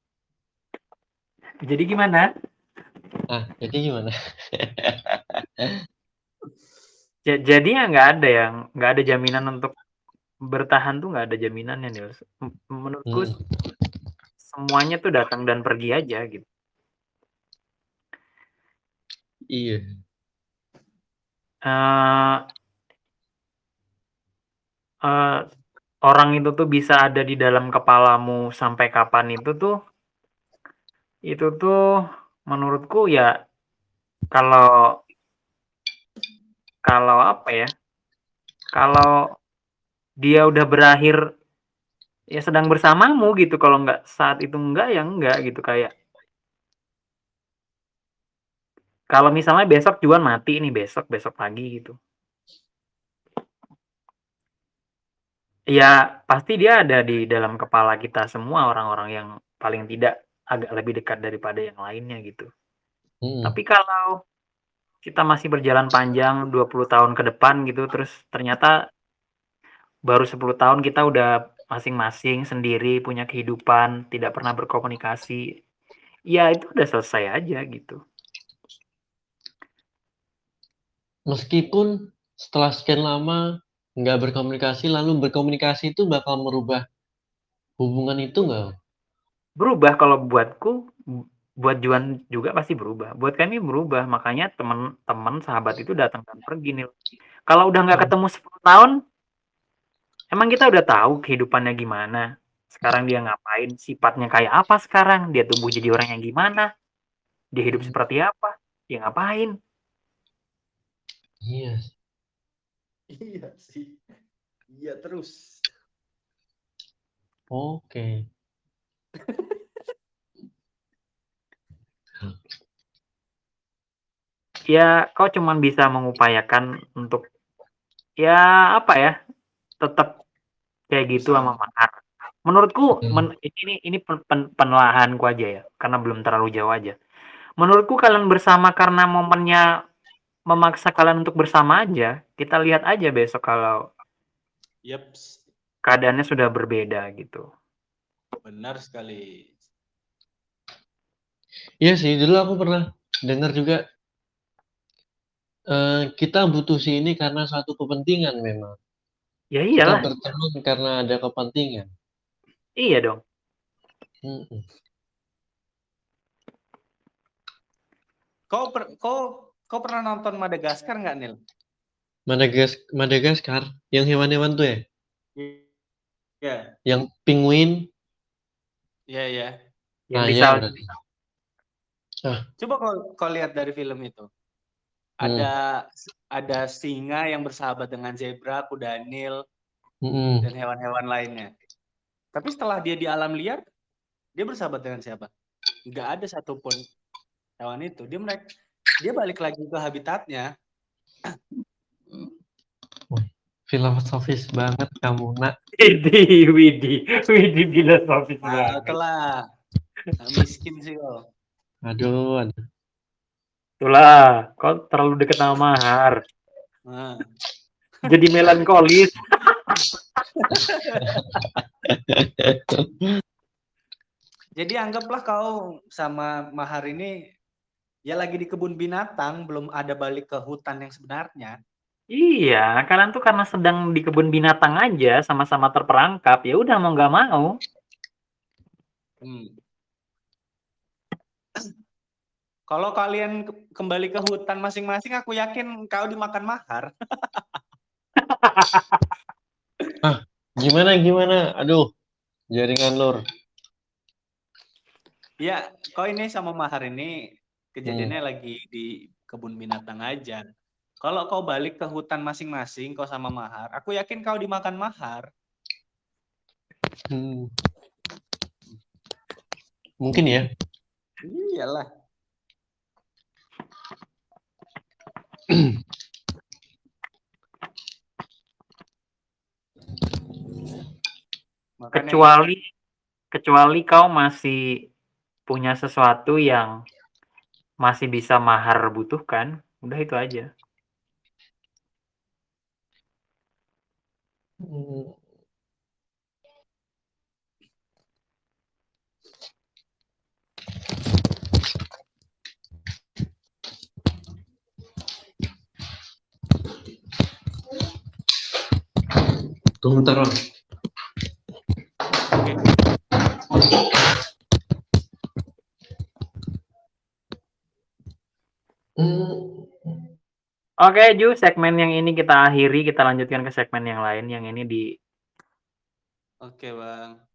Speaker 1: Jadi gimana?
Speaker 3: Ah, jadi gimana? <laughs>
Speaker 1: Ja- jadi ya nggak ada yang nggak ada jaminan untuk bertahan tuh nggak ada jaminannya nih. Menurutku
Speaker 3: Hmm.
Speaker 1: semuanya tuh datang dan pergi aja gitu.
Speaker 3: Iya.
Speaker 1: Eee eee, orang itu tuh bisa ada di dalam kepalamu sampai kapan itu tuh itu tuh menurutku ya kalau kalau apa ya, kalau dia udah berakhir ya sedang bersamamu gitu, kalau nggak saat itu enggak, ya enggak gitu, kayak kalau misalnya besok Juan mati nih, besok besok pagi gitu. Ya pasti dia ada di dalam kepala kita semua orang-orang yang paling tidak agak lebih dekat daripada yang lainnya gitu.
Speaker 3: Mhm.
Speaker 1: Tapi kalau kita masih berjalan panjang 20 tahun ke depan gitu, terus ternyata baru 10 tahun kita udah masing-masing sendiri, punya kehidupan, tidak pernah berkomunikasi, ya itu udah selesai aja gitu.
Speaker 3: Meskipun setelah sekian lama nggak berkomunikasi, lalu berkomunikasi itu bakal merubah hubungan itu nggak?
Speaker 1: Berubah kalau buatku, buat Juan juga pasti berubah, buat kami berubah, makanya temen-temen, sahabat itu datang dan pergi, Nil. Kalau udah nggak ketemu 10 tahun emang kita udah tahu kehidupannya gimana, sekarang dia ngapain, sifatnya kayak apa sekarang, dia tumbuh jadi orang yang gimana, dia hidup seperti apa, dia ngapain.
Speaker 3: Iya.
Speaker 2: Iya sih. Iya terus.
Speaker 3: Oke. <laughs>
Speaker 1: Ya, kau cuman bisa mengupayakan untuk ya apa ya, tetap kayak gitu sama mahar. Menurutku
Speaker 3: Mhm.
Speaker 1: men ini ini pen pen penelahanku aja ya, karena belum terlalu jauh aja. Menurutku kalian bersama karena momennya memaksa kalian untuk bersama aja, kita lihat aja besok kalau
Speaker 2: Yeps.
Speaker 1: keadaannya sudah berbeda gitu.
Speaker 2: Benar sekali.
Speaker 3: Iya sih, dulu aku pernah dengar juga eee, kita butuh si ini karena satu kepentingan memang.
Speaker 1: Ya
Speaker 3: Kita
Speaker 1: iyalah.
Speaker 3: berteman karena ada kepentingan.
Speaker 1: Iya dong.
Speaker 3: Mhm.
Speaker 2: Kau per kau kau pernah nonton Madagaskar nggak, Nil?
Speaker 3: Madagas Madagaskar, yang hewan-hewan tuh ya?
Speaker 2: Iya.
Speaker 3: Yang penguin?
Speaker 2: Iya iya.
Speaker 1: Yang
Speaker 3: Ah,
Speaker 1: di
Speaker 3: iya
Speaker 1: salju.
Speaker 3: berarti. Ah.
Speaker 2: Coba kau kau lihat dari film itu.
Speaker 3: Hmm.
Speaker 2: Ada ada singa yang bersahabat dengan zebra, kuda Nil,
Speaker 3: Mhm.
Speaker 2: dan hewan-hewan lainnya. Tapi setelah dia di alam liar, dia bersahabat dengan siapa? Nggak ada satupun hewan itu. Dia merek dia balik lagi ke habitatnya.
Speaker 3: Filosofis banget kamu, Nak.
Speaker 1: Widih widih widih filosofis
Speaker 2: Nah,
Speaker 1: banget.
Speaker 2: Nggak miskin sih kau.
Speaker 3: Aduh aduh.
Speaker 1: Itulah, kau terlalu dekat sama mahar.
Speaker 2: Nah.
Speaker 1: Jadi melankolis. <laughs>
Speaker 2: Jadi anggaplah kau sama mahar ini ya lagi di kebun binatang, belum ada balik ke hutan yang sebenarnya.
Speaker 1: Iya, kalian tuh karena sedang di kebun binatang aja, sama-sama terperangkap, ya udah mau nggak mau.
Speaker 2: Hmm. <clears throat> Kalau kalian ke kembali ke hutan masing-masing, aku yakin kau dimakan mahar. <laughs>
Speaker 3: Ah, gimana gimana? Aduh, jaringan lur.
Speaker 2: Ya, kau ini sama mahar ini
Speaker 3: Hmm.
Speaker 2: kejadiannya lagi di kebun binatang aja. Kalau kau balik ke hutan masing-masing, kau sama mahar, aku yakin kau dimakan mahar.
Speaker 3: Hmm. Mungkin ya.
Speaker 2: Iyalah. Makanya
Speaker 1: Kecuali kecuali kau masih punya sesuatu yang masih bisa mahar butuhkan, udah itu aja.
Speaker 3: Hmm. Tunggu bentar, Bang.
Speaker 2: Oke.
Speaker 3: Hmm.
Speaker 1: Oke, Ju, segmen yang ini kita akhiri, kita lanjutkan ke segmen yang lain, yang ini di
Speaker 2: Oke, Bang.